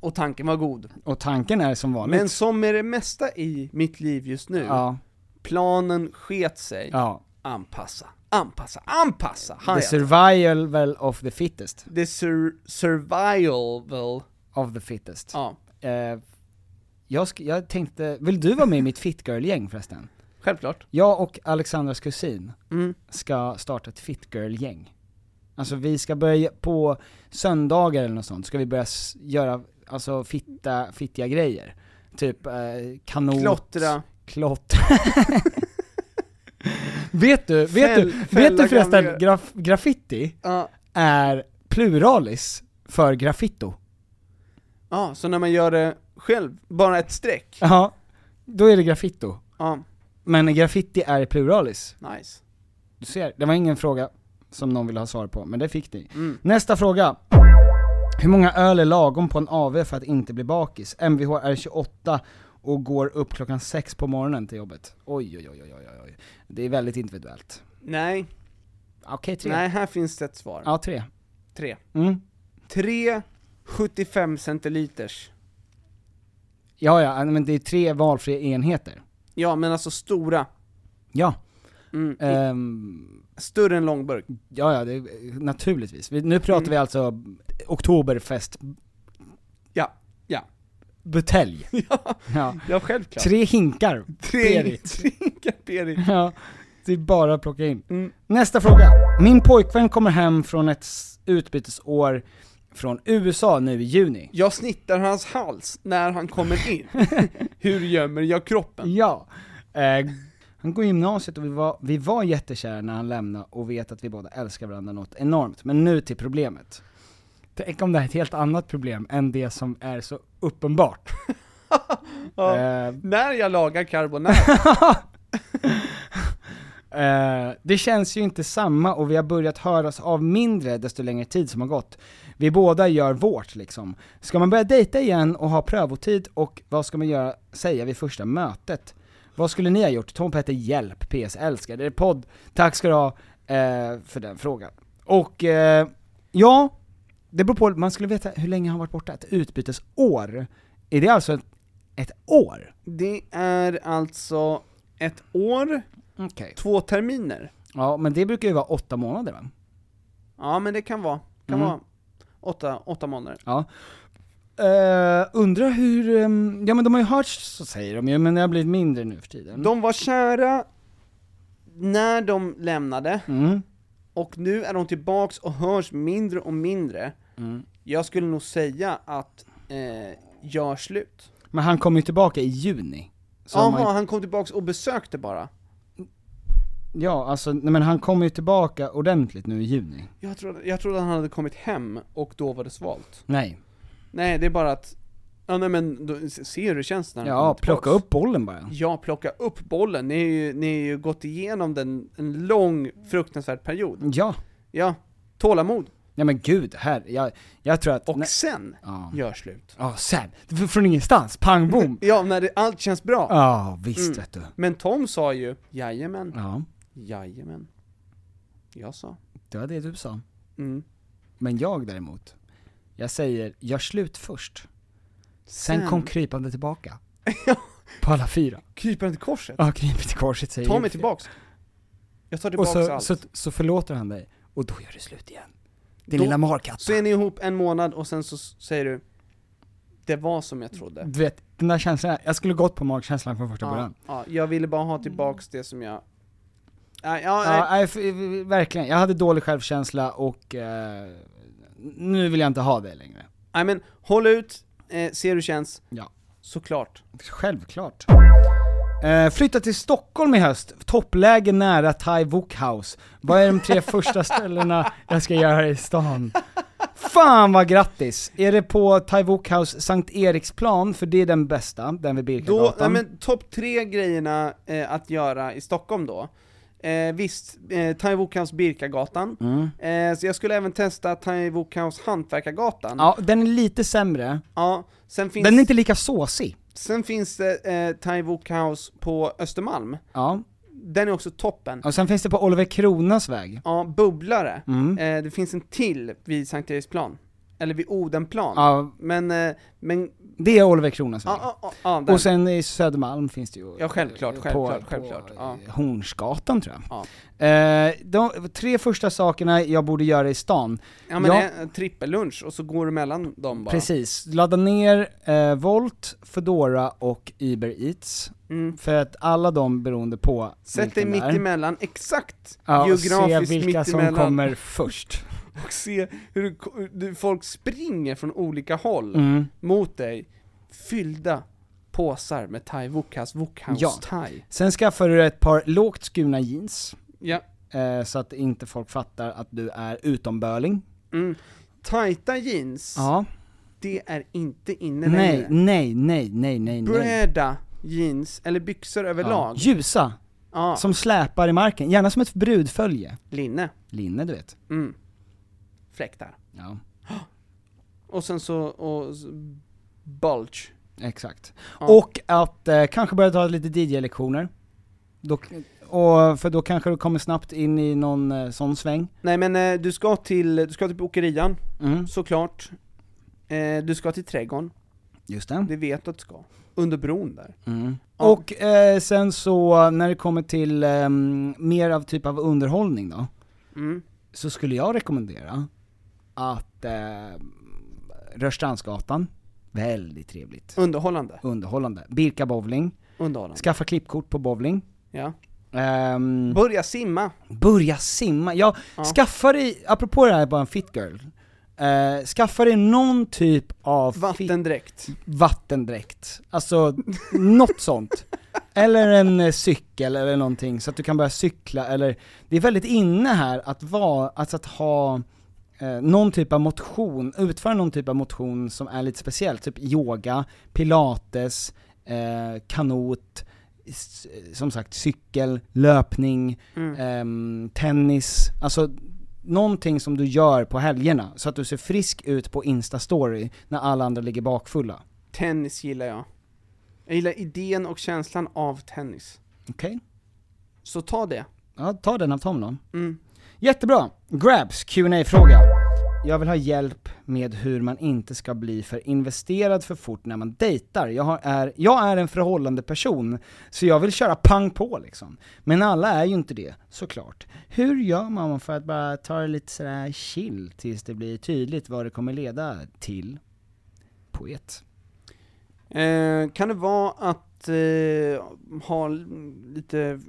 Speaker 5: och tanken var god.
Speaker 4: Och tanken är som vanligt.
Speaker 5: Men som med det mesta i mitt liv just nu,
Speaker 4: Ja,
Speaker 5: planen sket sig.
Speaker 4: ja.
Speaker 5: Anpassa, anpassa, anpassa!
Speaker 4: The
Speaker 5: Hajar.
Speaker 4: survival of the fittest.
Speaker 5: The sur survival,
Speaker 4: Of the fittest.
Speaker 5: ja,
Speaker 4: Eh, jag, jag tänkte, vill du vara med i mitt fit girl-gäng förresten?
Speaker 5: Självklart.
Speaker 4: Jag och Alexandras kusin
Speaker 5: Mm.
Speaker 4: ska starta ett fit girl-gäng. Alltså vi ska börja, på söndagar eller något sånt, ska vi börja göra, alltså fitta, fittiga grejer. Typ eh, kanot,
Speaker 5: Klottra.
Speaker 4: klottra. vet du, vet
Speaker 5: Fäll-
Speaker 4: du, vet du förresten, graf, graffiti
Speaker 5: Ja.
Speaker 4: är pluralis för graffito.
Speaker 5: ja, så när man gör det själv, bara ett streck.
Speaker 4: Ja, då är det graffito.
Speaker 5: Ja,
Speaker 4: Men graffiti är pluralis.
Speaker 5: nice.
Speaker 4: Du ser, det var ingen fråga som någon ville ha svar på, men det fick ni.
Speaker 5: Mm.
Speaker 4: Nästa fråga. Hur många öl är lagom på en AV för att inte bli bakis? Mvh är 28 och går upp klockan 6 på morgonen till jobbet. Oj, oj, oj, oj, oj, oj. Det är väldigt individuellt.
Speaker 5: Nej,
Speaker 4: Okej, tre.
Speaker 5: nej, här finns det ett svar.
Speaker 4: Ja, tre.
Speaker 5: Tre.
Speaker 4: Mm.
Speaker 5: Tre 75 centiliters.
Speaker 4: Ja, ja, men det är tre valfria enheter.
Speaker 5: Ja, men alltså stora.
Speaker 4: Ja.
Speaker 5: Mm.
Speaker 4: Ehm,
Speaker 5: Större än långburk.
Speaker 4: ja, ja, det, naturligtvis. Vi, nu pratar
Speaker 5: Mm.
Speaker 4: vi alltså oktoberfest
Speaker 5: Ja, ja.
Speaker 4: butelj.
Speaker 5: Ja,
Speaker 4: Ja.
Speaker 5: ja självklart.
Speaker 4: Tre hinkar.
Speaker 5: Tre,
Speaker 4: Berit.
Speaker 5: tre hinkar Berit.
Speaker 4: Ja, det är bara att plocka in.
Speaker 5: Mm.
Speaker 4: Nästa fråga. Min pojkvän kommer hem från ett utbytesår från USA nu i juni.
Speaker 5: Jag snittar hans hals när han kommer in. Hur gömmer jag kroppen?
Speaker 4: Ja. Eh, han går i gymnasiet och vi var, vi var jättekära när han lämnade och vet att vi båda älskar varandra något enormt. Men nu till problemet. Tänk om det här är ett helt annat problem än det som är så uppenbart.
Speaker 5: Ja.
Speaker 4: Eh,
Speaker 5: När jag lagar carbonara.
Speaker 4: Eh, det känns ju inte samma och vi har börjat höras av mindre desto längre tid som har gått. Vi båda gör vårt liksom. Ska man börja dejta igen och ha prövotid och vad ska man göra, säga vid första mötet? Vad skulle ni ha gjort? Tom Petter, hjälp, PS, älskar er podd. Tack ska du ha eh, för den frågan. Och eh, ja, det beror på, man skulle veta hur länge han varit borta, ett utbytesår. Är det alltså ett, ett år?
Speaker 5: Det är alltså ett år,
Speaker 4: Okej.
Speaker 5: två terminer.
Speaker 4: Ja, men det brukar ju vara åtta månader va?
Speaker 5: Ja men det kan vara, kan
Speaker 4: Mm.
Speaker 5: vara åtta, åtta månader.
Speaker 4: Ja. Uh, undrar hur, ehm, ja men de har ju hört så säger de ju, men det har blivit mindre nu för tiden.
Speaker 5: De var kära när de lämnade,
Speaker 4: Mm.
Speaker 5: och nu är de tillbaks och hörs mindre och mindre.
Speaker 4: Mm.
Speaker 5: Jag skulle nog säga att, eh, gör slut.
Speaker 4: Men han kommer ju tillbaka i juni.
Speaker 5: Jaha,
Speaker 4: man,
Speaker 5: han kom tillbaks och besökte bara.
Speaker 4: Ja, alltså, nej, men han kommer ju tillbaka ordentligt nu i juni.
Speaker 5: Jag trodde, jag trodde han hade kommit hem och då var det svalt.
Speaker 4: Nej.
Speaker 5: Nej, det är bara att, ja nej men, då, se hur det känns när han
Speaker 4: Ja,
Speaker 5: kommer
Speaker 4: plocka
Speaker 5: tillbaks.
Speaker 4: upp bollen bara.
Speaker 5: Ja, plocka upp bollen. Ni har ju, ni har ju gått igenom den, en lång, fruktansvärd period.
Speaker 4: Ja.
Speaker 5: Ja, tålamod.
Speaker 4: Ja men gud, här, jag, jag tror att...
Speaker 5: Och
Speaker 4: nej-
Speaker 5: sen,
Speaker 4: Ja.
Speaker 5: gör slut.
Speaker 4: Ja, sen. F- Från ingenstans, pang bom.
Speaker 5: Ja, när det, allt känns bra.
Speaker 4: Ja, visst
Speaker 5: Mm.
Speaker 4: vet du.
Speaker 5: Men Tom sa ju, jajamän,
Speaker 4: Ja,
Speaker 5: jajamän. Jag sa,
Speaker 4: det var det du sa.
Speaker 5: mm.
Speaker 4: Men jag däremot, jag säger, gör slut först. Sen, kom krypande tillbaka. På alla fyra.
Speaker 5: han till korset.
Speaker 4: Ja, kryper till korset säger
Speaker 5: Ta mig tillbaks. Jag tar
Speaker 4: Och
Speaker 5: tillbaks
Speaker 4: så,
Speaker 5: allt.
Speaker 4: så, så förlåter han dig, och då gör du slut igen. Din
Speaker 5: Då-
Speaker 4: lilla markatta.
Speaker 5: Så är ni ihop en månad och sen så säger du, det var som jag trodde.
Speaker 4: Du vet, den där känslan, jag skulle gått på magkänslan från första
Speaker 5: Ja,
Speaker 4: början.
Speaker 5: ja, jag ville bara ha tillbaks det som jag... Ja, ja,
Speaker 4: Ja, f- verkligen. Jag hade dålig självkänsla och eh, nu vill jag inte ha det längre.
Speaker 5: nej men håll ut, eh, se hur det känns.
Speaker 4: Ja.
Speaker 5: Såklart.
Speaker 4: Självklart. Eh, flytta till Stockholm i höst, toppläge nära Thai Wok House. Vad är de tre första ställena jag ska göra i stan? Fan vad grattis! Är det på Thai Wok House Sankt Eriksplan, för det är den bästa, den vid
Speaker 5: Då, nej
Speaker 4: Birkagatan?
Speaker 5: men topp tre grejerna eh, att göra i Stockholm då. Eh, visst, eh, Thai Wok House Birkagatan.
Speaker 4: Mm.
Speaker 5: Eh, så jag skulle även testa Thai Wok House Hantverkargatan.
Speaker 4: Ja, den är lite sämre.
Speaker 5: Ja, sen finns,
Speaker 4: Den är inte lika såsig.
Speaker 5: sen finns det eh, Thai Wok House på Östermalm.
Speaker 4: Ja.
Speaker 5: Den är också toppen.
Speaker 4: Och sen finns det på Oliver Kronas väg.
Speaker 5: Ja, Bubblare.
Speaker 4: Mm.
Speaker 5: Eh, det finns en till vid Sankt Eriksplan. Eller vid Odenplan.
Speaker 4: Ja,
Speaker 5: Men, eh, men,
Speaker 4: det är Oliver Kronas väg.
Speaker 5: ja, ja, ja.
Speaker 4: Och sen i Södermalm finns det ju
Speaker 5: Ja, självklart,
Speaker 4: på,
Speaker 5: självklart,
Speaker 4: på
Speaker 5: självklart, ja.
Speaker 4: Hornsgatan tror jag.
Speaker 5: Ja.
Speaker 4: Eh, de tre första sakerna jag borde göra i stan,
Speaker 5: ja men
Speaker 4: ja.
Speaker 5: en trippellunch och så går du mellan dem bara.
Speaker 4: precis, ladda ner eh, Volt, Foodora och Uber Eats.
Speaker 5: Mm.
Speaker 4: För att alla de beroende på
Speaker 5: Sätt dig mitt emellan, exakt
Speaker 4: Ja, och se
Speaker 5: geografiskt
Speaker 4: vilka som kommer först.
Speaker 5: Och se hur, du- folk springer från olika håll
Speaker 4: Mm.
Speaker 5: mot dig, fyllda påsar med thai wokhouse, wokhouse
Speaker 4: Ja.
Speaker 5: thai.
Speaker 4: Sen skaffar du ett par lågt skurna jeans,
Speaker 5: Ja.
Speaker 4: eh, så att inte folk fattar att du är utomböling.
Speaker 5: Mm. Tajta jeans,
Speaker 4: Ja.
Speaker 5: det är inte inne
Speaker 4: Nej,
Speaker 5: längre.
Speaker 4: nej, nej, nej, nej, nej.
Speaker 5: Breda jeans, eller byxor
Speaker 4: Ja.
Speaker 5: överlag.
Speaker 4: Ljusa,
Speaker 5: Ja,
Speaker 4: som släpar i marken, gärna som ett brudfölje.
Speaker 5: linne.
Speaker 4: Linne du vet.
Speaker 5: Mm. Fläktar.
Speaker 4: Ja,
Speaker 5: Och sen så, och bulge.
Speaker 4: exakt.
Speaker 5: Ja.
Speaker 4: Och att eh, kanske börja ta lite DJ-lektioner. Då, och, för då kanske du kommer snabbt in i någon eh, sån sväng.
Speaker 5: Nej men eh, du ska till, du ska till bokerian,
Speaker 4: Mm.
Speaker 5: såklart. Eh, du ska till trädgården,
Speaker 4: Just det.
Speaker 5: det vet du att du ska. Under bron där.
Speaker 4: Mm. Och eh, sen så, när det kommer till ehm, mer av typ av underhållning då,
Speaker 5: Mm.
Speaker 4: så skulle jag rekommendera att eh, Rörstrandsgatan, väldigt trevligt.
Speaker 5: Underhållande.
Speaker 4: Underhållande. Birka bowling,
Speaker 5: Underhållande.
Speaker 4: skaffa klippkort på bowling.
Speaker 5: Ja.
Speaker 4: Ehm,
Speaker 5: Börja simma.
Speaker 4: börja simma, ja,
Speaker 5: Ja.
Speaker 4: skaffa dig, apropå det här bara en fit girl, eh, skaffa dig någon typ av
Speaker 5: Vattendräkt.
Speaker 4: vattendräkt. Alltså, något sånt. Eller en eh, cykel eller någonting, så att du kan börja cykla eller, det är väldigt inne här att vara, alltså att ha eh, någon typ av motion, utföra någon typ av motion som är lite speciell, typ yoga, pilates, eh, kanot, som sagt cykel, löpning,
Speaker 5: Mm.
Speaker 4: ehm, tennis, alltså någonting som du gör på helgerna, så att du ser frisk ut på Insta-story när alla andra ligger bakfulla.
Speaker 5: Tennis gillar jag. Jag gillar idén och känslan av tennis.
Speaker 4: Okej?
Speaker 5: Så ta det.
Speaker 4: Ja, ta den av Tom då.
Speaker 5: Mm.
Speaker 4: Jättebra! Grabs qa fråga jag vill ha hjälp med hur man inte ska bli för investerad för fort när man dejtar. Jag, har, är, jag är en förhållande person, så jag vill köra pang på liksom. Men alla är ju inte det, såklart. Hur gör man för att bara ta det lite sådär chill tills det blir tydligt vad det kommer leda till? Poet.
Speaker 5: Eh, kan det vara att eh, ha lite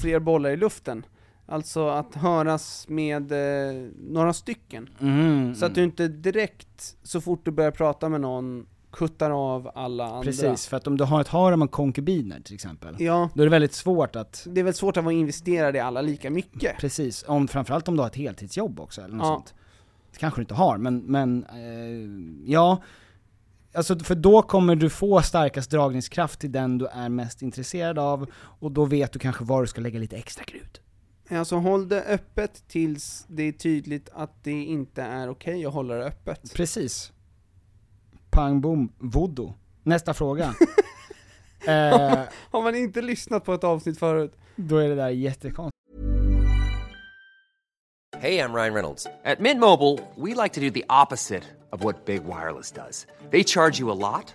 Speaker 5: fler bollar i luften? Alltså att höras med eh, några stycken.
Speaker 4: Mm,
Speaker 5: Så att du inte direkt, så fort du börjar prata med någon, kuttar av alla andra.
Speaker 4: Precis, för att om du har ett harem av konkubiner till exempel,
Speaker 5: Ja,
Speaker 4: då är det väldigt svårt att
Speaker 5: det är väl svårt att vara investerad i alla lika mycket.
Speaker 4: Precis, om, framförallt om du har ett heltidsjobb också eller något
Speaker 5: Ja.
Speaker 4: sånt. Det kanske du inte har, men, men eh, ja. Alltså för då kommer du få starkast dragningskraft till den du är mest intresserad av, och då vet du kanske var du ska lägga lite extra krut.
Speaker 5: Alltså håll det öppet tills det är tydligt att det inte är okej att hålla det öppet.
Speaker 4: Precis. Pang bom, voodoo. Nästa fråga. eh,
Speaker 5: Har man inte lyssnat på ett avsnitt förut?
Speaker 4: då är det där jättekonstigt.
Speaker 6: Hey, I'm Ryan Reynolds. At Mint Mobile, we like to do the opposite of what Big Wireless does. They charge you a lot,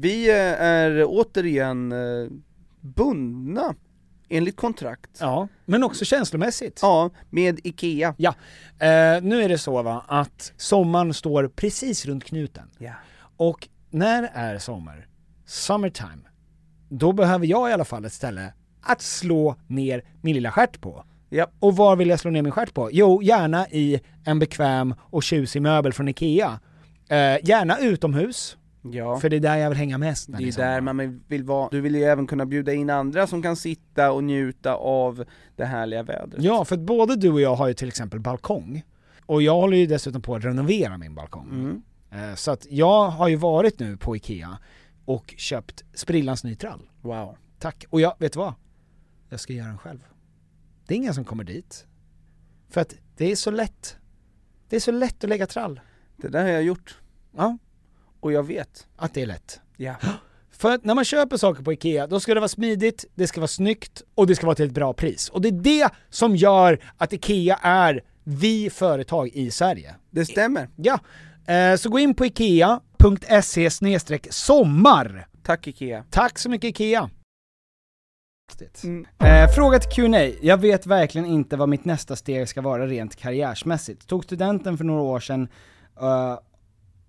Speaker 5: Vi eh, är återigen eh, bundna, enligt kontrakt.
Speaker 4: Ja, men också känslomässigt.
Speaker 5: Ja, med IKEA.
Speaker 4: Ja, eh, nu är det så va, att sommaren står precis runt knuten.
Speaker 5: Ja.
Speaker 4: Och när är sommar? Summertime. Då behöver jag i alla fall ett ställe att slå ner min lilla stjärt på.
Speaker 5: Ja.
Speaker 4: Och var vill jag slå ner min stjärt på? Jo, gärna i en bekväm och tjusig möbel från IKEA. Eh, gärna utomhus,
Speaker 5: Ja.
Speaker 4: för det är där jag vill hänga mest.
Speaker 5: Det är
Speaker 4: sommar.
Speaker 5: där man vill vara. Du vill ju även kunna bjuda in andra som kan sitta och njuta av det härliga vädret.
Speaker 4: Ja, för att både du och jag har ju till exempel balkong. Och jag håller ju dessutom på att renovera min balkong.
Speaker 5: Mm.
Speaker 4: Eh, Så att jag har ju varit nu på IKEA och köpt sprillans ny trall.
Speaker 5: Wow.
Speaker 4: Tack. Och jag, vet du vad? Jag ska göra den själv. Det är ingen som kommer dit. För att det är så lätt. Det är så lätt att lägga trall.
Speaker 5: Det där har jag gjort.
Speaker 4: Ja,
Speaker 5: Och jag vet.
Speaker 4: att det är lätt.
Speaker 5: Ja.
Speaker 7: För att när man köper saker på IKEA, då ska det vara smidigt, det ska vara snyggt och det ska vara till ett bra pris. Och det är det som gör att IKEA är vi företag i Sverige.
Speaker 5: Det stämmer.
Speaker 7: Ja, eh, så gå in på ikea.se sommar.
Speaker 5: Tack Ikea.
Speaker 7: Tack så mycket IKEA.
Speaker 5: Mm.
Speaker 4: Eh, fråga till Q&A. Jag vet verkligen inte vad mitt nästa steg ska vara rent karriärsmässigt. Tog studenten för några år sedan eh,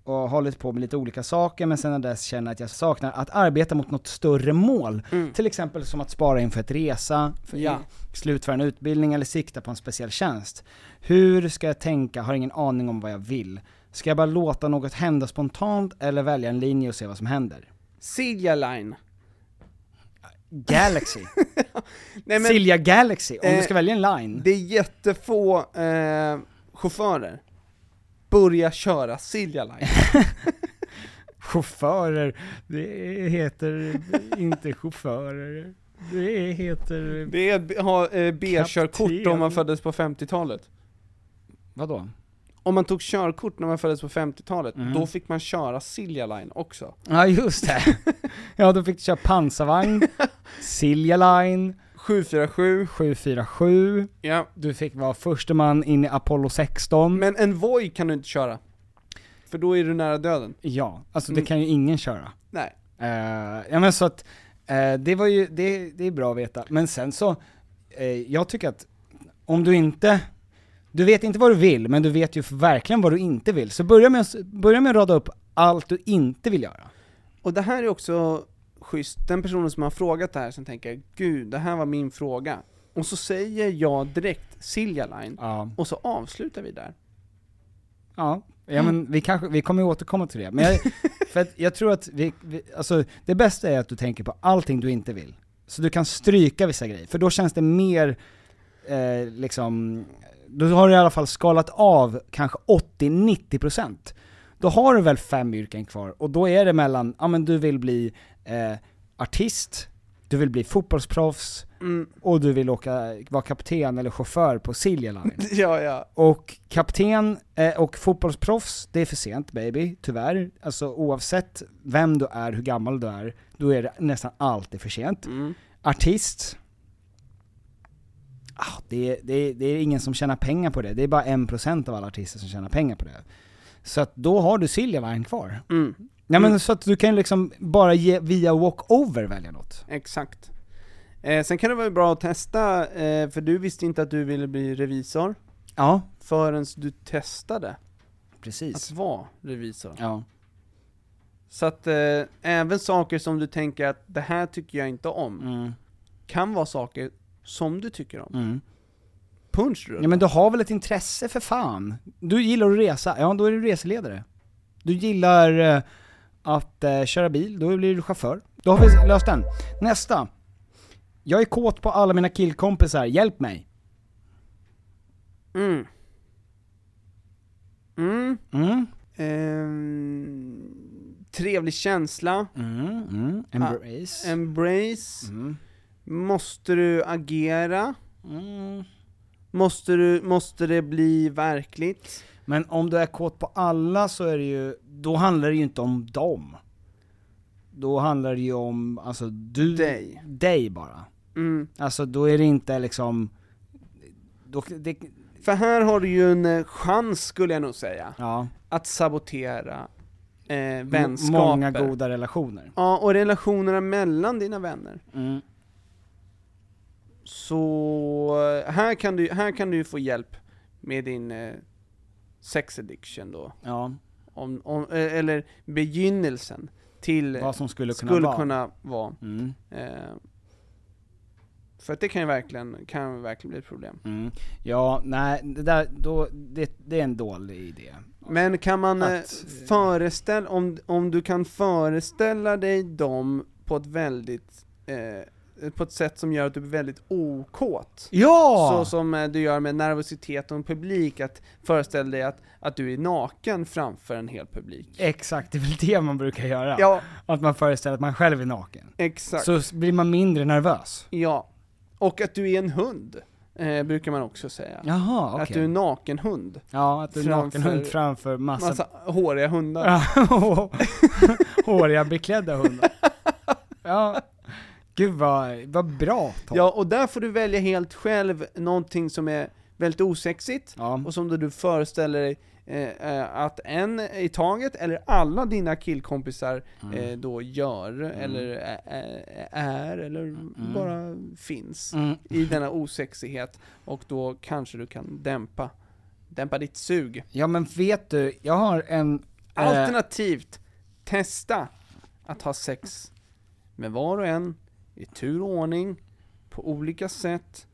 Speaker 4: och har hållit på med lite olika saker, men sen dess känner jag att jag saknar att arbeta mot något större mål.
Speaker 5: Mm.
Speaker 4: Till exempel som att spara inför ett resa, för
Speaker 5: Ja.
Speaker 4: slutföra en utbildning eller sikta på en speciell tjänst. Hur ska jag tänka? Har ingen aning om vad jag vill. Ska jag bara låta något hända spontant eller välja en linje och se vad som händer?
Speaker 5: Silja Line.
Speaker 4: Galaxy.
Speaker 5: Nej, men-
Speaker 4: Silja Galaxy, om du
Speaker 5: Eh,
Speaker 4: ska välja en line.
Speaker 5: Det är jättefå eh, chaufförer. Börja köra Silja Line.
Speaker 4: Chaufförer, det heter inte chaufförer. Det heter...
Speaker 5: Det är att ha eh, B-körkort om man föddes på 50-talet.
Speaker 4: Vadå?
Speaker 5: Om man tog körkort när man föddes på 50-talet,
Speaker 4: Mhm.
Speaker 5: då fick man köra Silja Line också.
Speaker 4: Ja just det. Ja då fick du köra pansarvagn, Silja Line,
Speaker 5: 747,
Speaker 4: 747,
Speaker 5: ja.
Speaker 4: du fick vara första man in i Apollo 16.
Speaker 5: Men en Voi kan du inte köra. För då är du nära döden.
Speaker 4: Ja, alltså det
Speaker 5: Mm.
Speaker 4: kan ju ingen köra.
Speaker 5: Nej.
Speaker 4: Eh, ja men så att, eh, det var ju, det, det är bra att veta. Men sen så, eh, jag tycker att om du inte, du vet inte vad du vill, men du vet ju verkligen vad du inte vill. Så börja med, börja med att rada upp allt du inte vill göra.
Speaker 5: Och det här är också schysst, den personen som har frågat det här som tänker Gud, det här var min fråga. Och så säger jag direkt Silja Line,
Speaker 4: Ja.
Speaker 5: och så avslutar vi där.
Speaker 4: Ja, ja men vi kanske, vi kommer återkomma till det. Men jag, för att jag tror att vi, vi, alltså det bästa är att du tänker på allting du inte vill. Så du kan stryka vissa grejer, för då känns det mer, eh, liksom, då har du i alla fall skalat av kanske 80-90%. Då har du väl fem yrken kvar, och då är det mellan, ja men du vill bli eh, artist, du vill bli fotbollsproffs,
Speaker 5: Mm.
Speaker 4: och du vill åka, vara kapten eller chaufför på Silja Line.
Speaker 5: Ja, ja.
Speaker 4: Och kapten eh, och fotbollsproffs, det är för sent baby, tyvärr. Alltså oavsett vem du är, hur gammal du är, då är det nästan alltid för sent.
Speaker 5: Mm.
Speaker 4: Artist, ah, det, är- det, det är ingen som tjänar pengar på det, det är bara en procent av alla artister som tjänar pengar på det. Så att då har du Silja Line kvar.
Speaker 5: Mm.
Speaker 4: Ja men
Speaker 5: Mm.
Speaker 4: så att du kan liksom bara ge, via walkover välja något.
Speaker 5: Exakt. Eh, sen kan det vara bra att testa, eh, för du visste inte att du ville bli revisor
Speaker 4: Ja,
Speaker 5: förrän du testade
Speaker 4: precis.
Speaker 5: att vara revisor.
Speaker 4: Ja.
Speaker 5: Så att eh, även saker som du tänker att det här tycker jag inte om,
Speaker 4: Mm.
Speaker 5: kan vara saker som du tycker om.
Speaker 4: Mm.
Speaker 5: Punchrulle.
Speaker 4: Ja men du har väl ett intresse för fan? Du gillar att resa, ja då är du reseledare. Du gillar eh, att eh, köra bil, då blir du chaufför. Då har vi löst den. Nästa. Jag är kåt på alla mina killkompisar, hjälp mig.
Speaker 5: Mm. Mm.
Speaker 4: Mm.
Speaker 5: Ehm, trevlig känsla.
Speaker 4: Mm, mm. Embrace.
Speaker 5: Embrace.
Speaker 4: Mm.
Speaker 5: Måste du agera?
Speaker 4: Mm.
Speaker 5: Måste, du, måste det bli verkligt?
Speaker 4: Men om du är kåt på alla så är det ju, då handlar det ju inte om dem. Då handlar det ju om, alltså du,
Speaker 5: Dig.
Speaker 4: dig bara.
Speaker 5: Mm.
Speaker 4: Alltså då är det inte liksom, då, det,
Speaker 5: För här har du ju en eh, chans, skulle jag nog säga,
Speaker 4: ja.
Speaker 5: att sabotera eh, vänskaper.
Speaker 4: Många goda relationer.
Speaker 5: Ja, och relationerna mellan dina vänner.
Speaker 4: Mm.
Speaker 5: Så eh, här kan du, här kan du få hjälp med din eh, sex addiction då.
Speaker 4: Ja,
Speaker 5: Om, om, eh, eller begynnelsen till
Speaker 4: vad som skulle kunna
Speaker 5: skulle
Speaker 4: vara.
Speaker 5: kunna vara.
Speaker 4: Mm.
Speaker 5: Eh, för att det kan ju verkligen, kan verkligen bli ett problem.
Speaker 4: Mm. Ja, nej, det där, då, det, det är en dålig idé.
Speaker 5: Men kan man eh,
Speaker 4: Att-
Speaker 5: föreställa, om, om du kan föreställa dig dem på ett väldigt, eh, på ett sätt som gör att du blir väldigt okåt.
Speaker 4: Ja!
Speaker 5: Så som eh, du gör med nervositet och en publik, att föreställa dig att, att du är naken framför en hel publik.
Speaker 4: Exakt, det är väl det man brukar göra.
Speaker 5: Ja,
Speaker 4: Att man föreställer att man själv är naken.
Speaker 5: exakt.
Speaker 4: Så blir man mindre nervös.
Speaker 5: Ja. Och att du är en hund, eh, brukar man också säga.
Speaker 4: Jaha, okej.
Speaker 5: Att du är en nakenhund.
Speaker 4: Ja, att du är
Speaker 5: Framför-
Speaker 4: nakenhund framför massa,
Speaker 5: Massa håriga hundar.
Speaker 4: Håriga beklädda hundar. Ja. Gud vad, vad bra Tom.
Speaker 5: Ja, och där får du välja helt själv någonting som är väldigt osexigt, och som då du föreställer dig eh, eh, att en i taget, eller alla dina killkompisar
Speaker 4: Mm.
Speaker 5: eh, då gör, eller ä- är, eller bara finns
Speaker 4: Mm.
Speaker 5: i denna osexighet, och då kanske du kan dämpa, dämpa ditt sug.
Speaker 4: Ja men vet du, jag har en... eh,
Speaker 5: Alternativt, testa att ha sex med var och en, i tur och ordning, på olika sätt,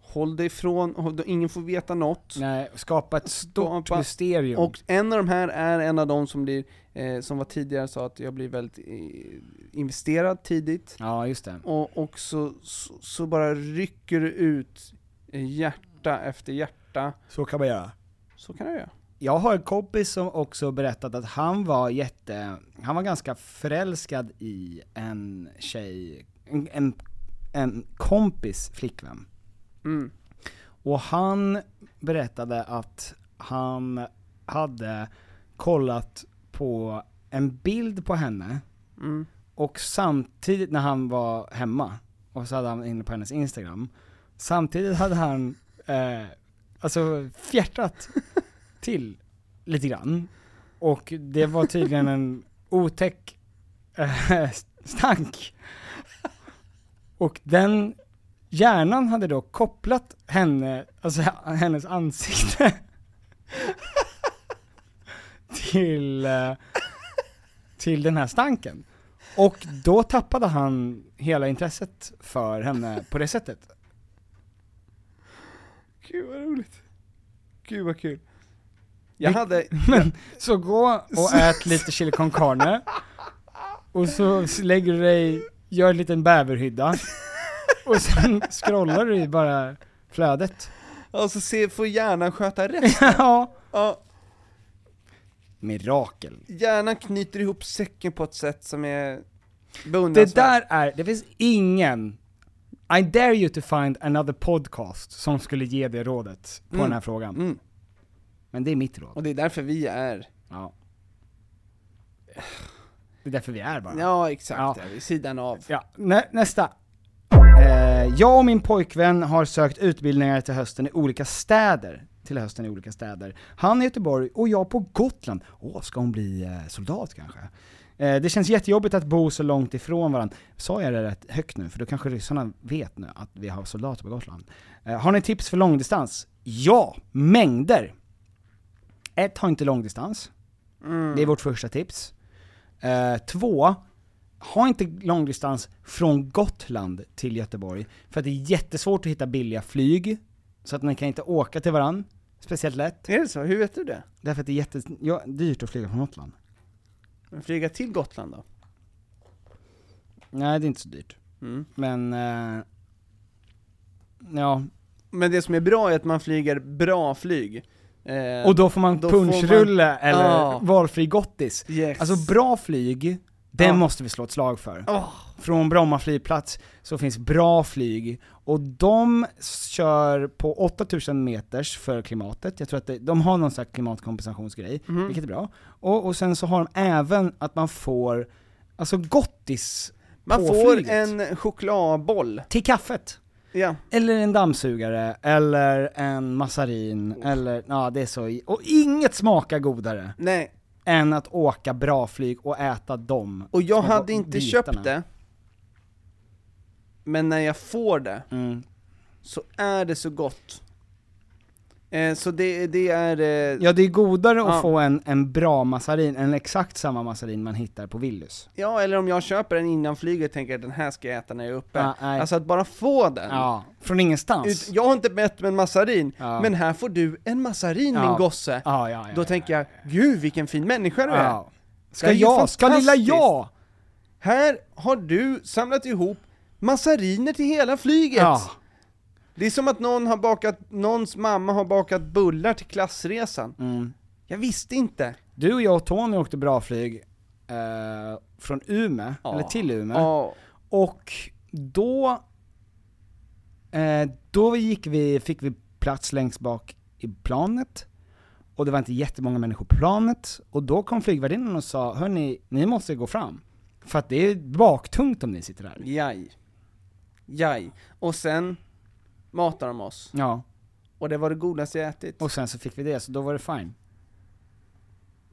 Speaker 5: håll dig ifrån, ingen får veta något.
Speaker 4: Nej, skapa ett stort
Speaker 5: Skapa-
Speaker 4: mysterium.
Speaker 5: Och en av de här är en av de som blir, eh, som var tidigare sa att jag blir väldigt eh, investerad tidigt.
Speaker 4: Ja, just det.
Speaker 5: Och, och så, så, så bara rycker du ut eh, hjärta efter hjärta.
Speaker 4: Så kan man göra.
Speaker 5: Så kan du göra.
Speaker 4: Jag har en kompis som också berättat att han var jätte, han var ganska förälskad i en tjej, en, en, en kompis flickvän.
Speaker 5: Mm.
Speaker 4: Och han berättade att han hade kollat på en bild på henne,
Speaker 5: Mm.
Speaker 4: och samtidigt när han var hemma, och så hade han inne på hennes instagram, samtidigt hade han, eh, alltså fjärtat till lite grann. Och det var tydligen en otäck eh, stank. Och den hjärnan hade då kopplat henne, alltså hennes ansikte till, eh, till den här stanken. Och då tappade han hela intresset för henne på det sättet.
Speaker 5: Gud vad roligt. Gud vad kul. Jag
Speaker 4: Det-
Speaker 5: hade...
Speaker 4: Men, så gå och ät lite chili con carne, och så lägger du dig, gör en liten bäverhydda, och sen scrollar du i bara flödet.
Speaker 5: Och så se, får hjärnan sköta resten.
Speaker 4: ja.
Speaker 5: ja.
Speaker 4: Mirakel.
Speaker 5: Hjärnan knyter ihop säcken på ett sätt som är
Speaker 4: Det
Speaker 5: beundransvärt.
Speaker 4: där är, det finns ingen, I dare you to find another podcast som skulle ge det rådet på
Speaker 5: Mm.
Speaker 4: den här frågan.
Speaker 5: Mm.
Speaker 4: Men det är mitt råd.
Speaker 5: Och det är därför vi är...
Speaker 4: Ja. Det är därför vi är bara.
Speaker 5: Ja, exakt.
Speaker 4: Ja.
Speaker 5: Vid sidan av.
Speaker 4: Ja, nä, nästa. Eh, jag och min pojkvän har sökt utbildningar till hösten i olika städer. Till hösten i olika städer. Han i Göteborg och jag på Gotland. Åh, ska hon bli eh, soldat kanske? Eh, det känns jättejobbigt att bo så långt ifrån varandra. Sa jag det rätt högt nu? För då kanske ryssarna vet nu att vi har soldater på Gotland. Eh, har ni tips för långdistans? Ja, mängder! Ett, ha inte långdistans.
Speaker 5: Mm.
Speaker 4: Det är vårt första tips. Eh, två, ha inte långdistans från Gotland till Göteborg, för att det är jättesvårt att hitta billiga flyg, så att ni kan inte åka till varann, speciellt lätt.
Speaker 5: Är det så? Hur vet du det?
Speaker 4: Därför att det är jätte, ja, dyrt att flyga från Gotland.
Speaker 5: Men flyga till Gotland då?
Speaker 4: Nej, det är inte så dyrt.
Speaker 5: Mm.
Speaker 4: Men, eh, ja.
Speaker 5: Men det som är bra är att man flyger bra flyg. Eh,
Speaker 4: Och då får man
Speaker 5: då får
Speaker 4: punschrulle
Speaker 5: man-
Speaker 4: eller
Speaker 5: Ja.
Speaker 4: valfri gottis.
Speaker 5: Yes.
Speaker 4: Alltså bra flyg, det
Speaker 5: Ja.
Speaker 4: måste vi slå ett slag för.
Speaker 5: Åh.
Speaker 4: Från Bromma flygplats så finns bra flyg, och de kör på 8000 meters för klimatet, jag tror att det, de har någon slags klimatkompensationsgrej,
Speaker 5: Mhm.
Speaker 4: vilket är bra. Och, och sen så har de även att man får, alltså gottis
Speaker 5: Man får
Speaker 4: flyget.
Speaker 5: en chokladboll.
Speaker 4: Till kaffet.
Speaker 5: Ja.
Speaker 4: Eller en dammsugare, eller en massarin, eller, ja det är så, och inget smakar godare
Speaker 5: Nej.
Speaker 4: än att åka bra flyg och äta dem.
Speaker 5: Och jag hade inte
Speaker 4: bitarna.
Speaker 5: köpt det, men när jag får det,
Speaker 4: Mm.
Speaker 5: så är det så gott. Eh, så det, det är... Eh,
Speaker 4: Ja det är godare att
Speaker 5: Ja.
Speaker 4: få en, en bra massarin än exakt samma massarin man hittar på Willys.
Speaker 5: Ja, eller om jag köper en innan flyget tänker att den här ska jag äta när jag är uppe.
Speaker 4: Nej.
Speaker 5: alltså att bara få den.
Speaker 4: Ja, från ingenstans.
Speaker 5: Ut, jag har inte bett med en massarin,
Speaker 4: Ja.
Speaker 5: men här får du en massarin min gosse. Då tänker jag, gud vilken fin människa du är.
Speaker 4: Ska jag, ska lilla jag?
Speaker 5: Här har du samlat ihop massariner till hela flyget. Det är som att någon har bakat, någons mamma har bakat bullar till klassresan.
Speaker 4: Mm.
Speaker 5: Jag visste inte.
Speaker 4: Du och jag och Tony åkte bra flyg eh, från Umeå,
Speaker 5: Ja.
Speaker 4: eller till Umeå.
Speaker 5: Ja.
Speaker 4: Och då, eh, då gick vi, fick vi plats längst bak i planet, och det var inte jättemånga människor på planet, och då kom flygvärdinnan och sa, hörni, ni måste gå fram. För att det är baktungt om ni sitter där.
Speaker 5: Jaj. Jaj. Och sen matar de oss.
Speaker 4: Ja.
Speaker 5: Och det var det godaste jag ätit.
Speaker 4: Och sen så fick vi det, så då var det fine.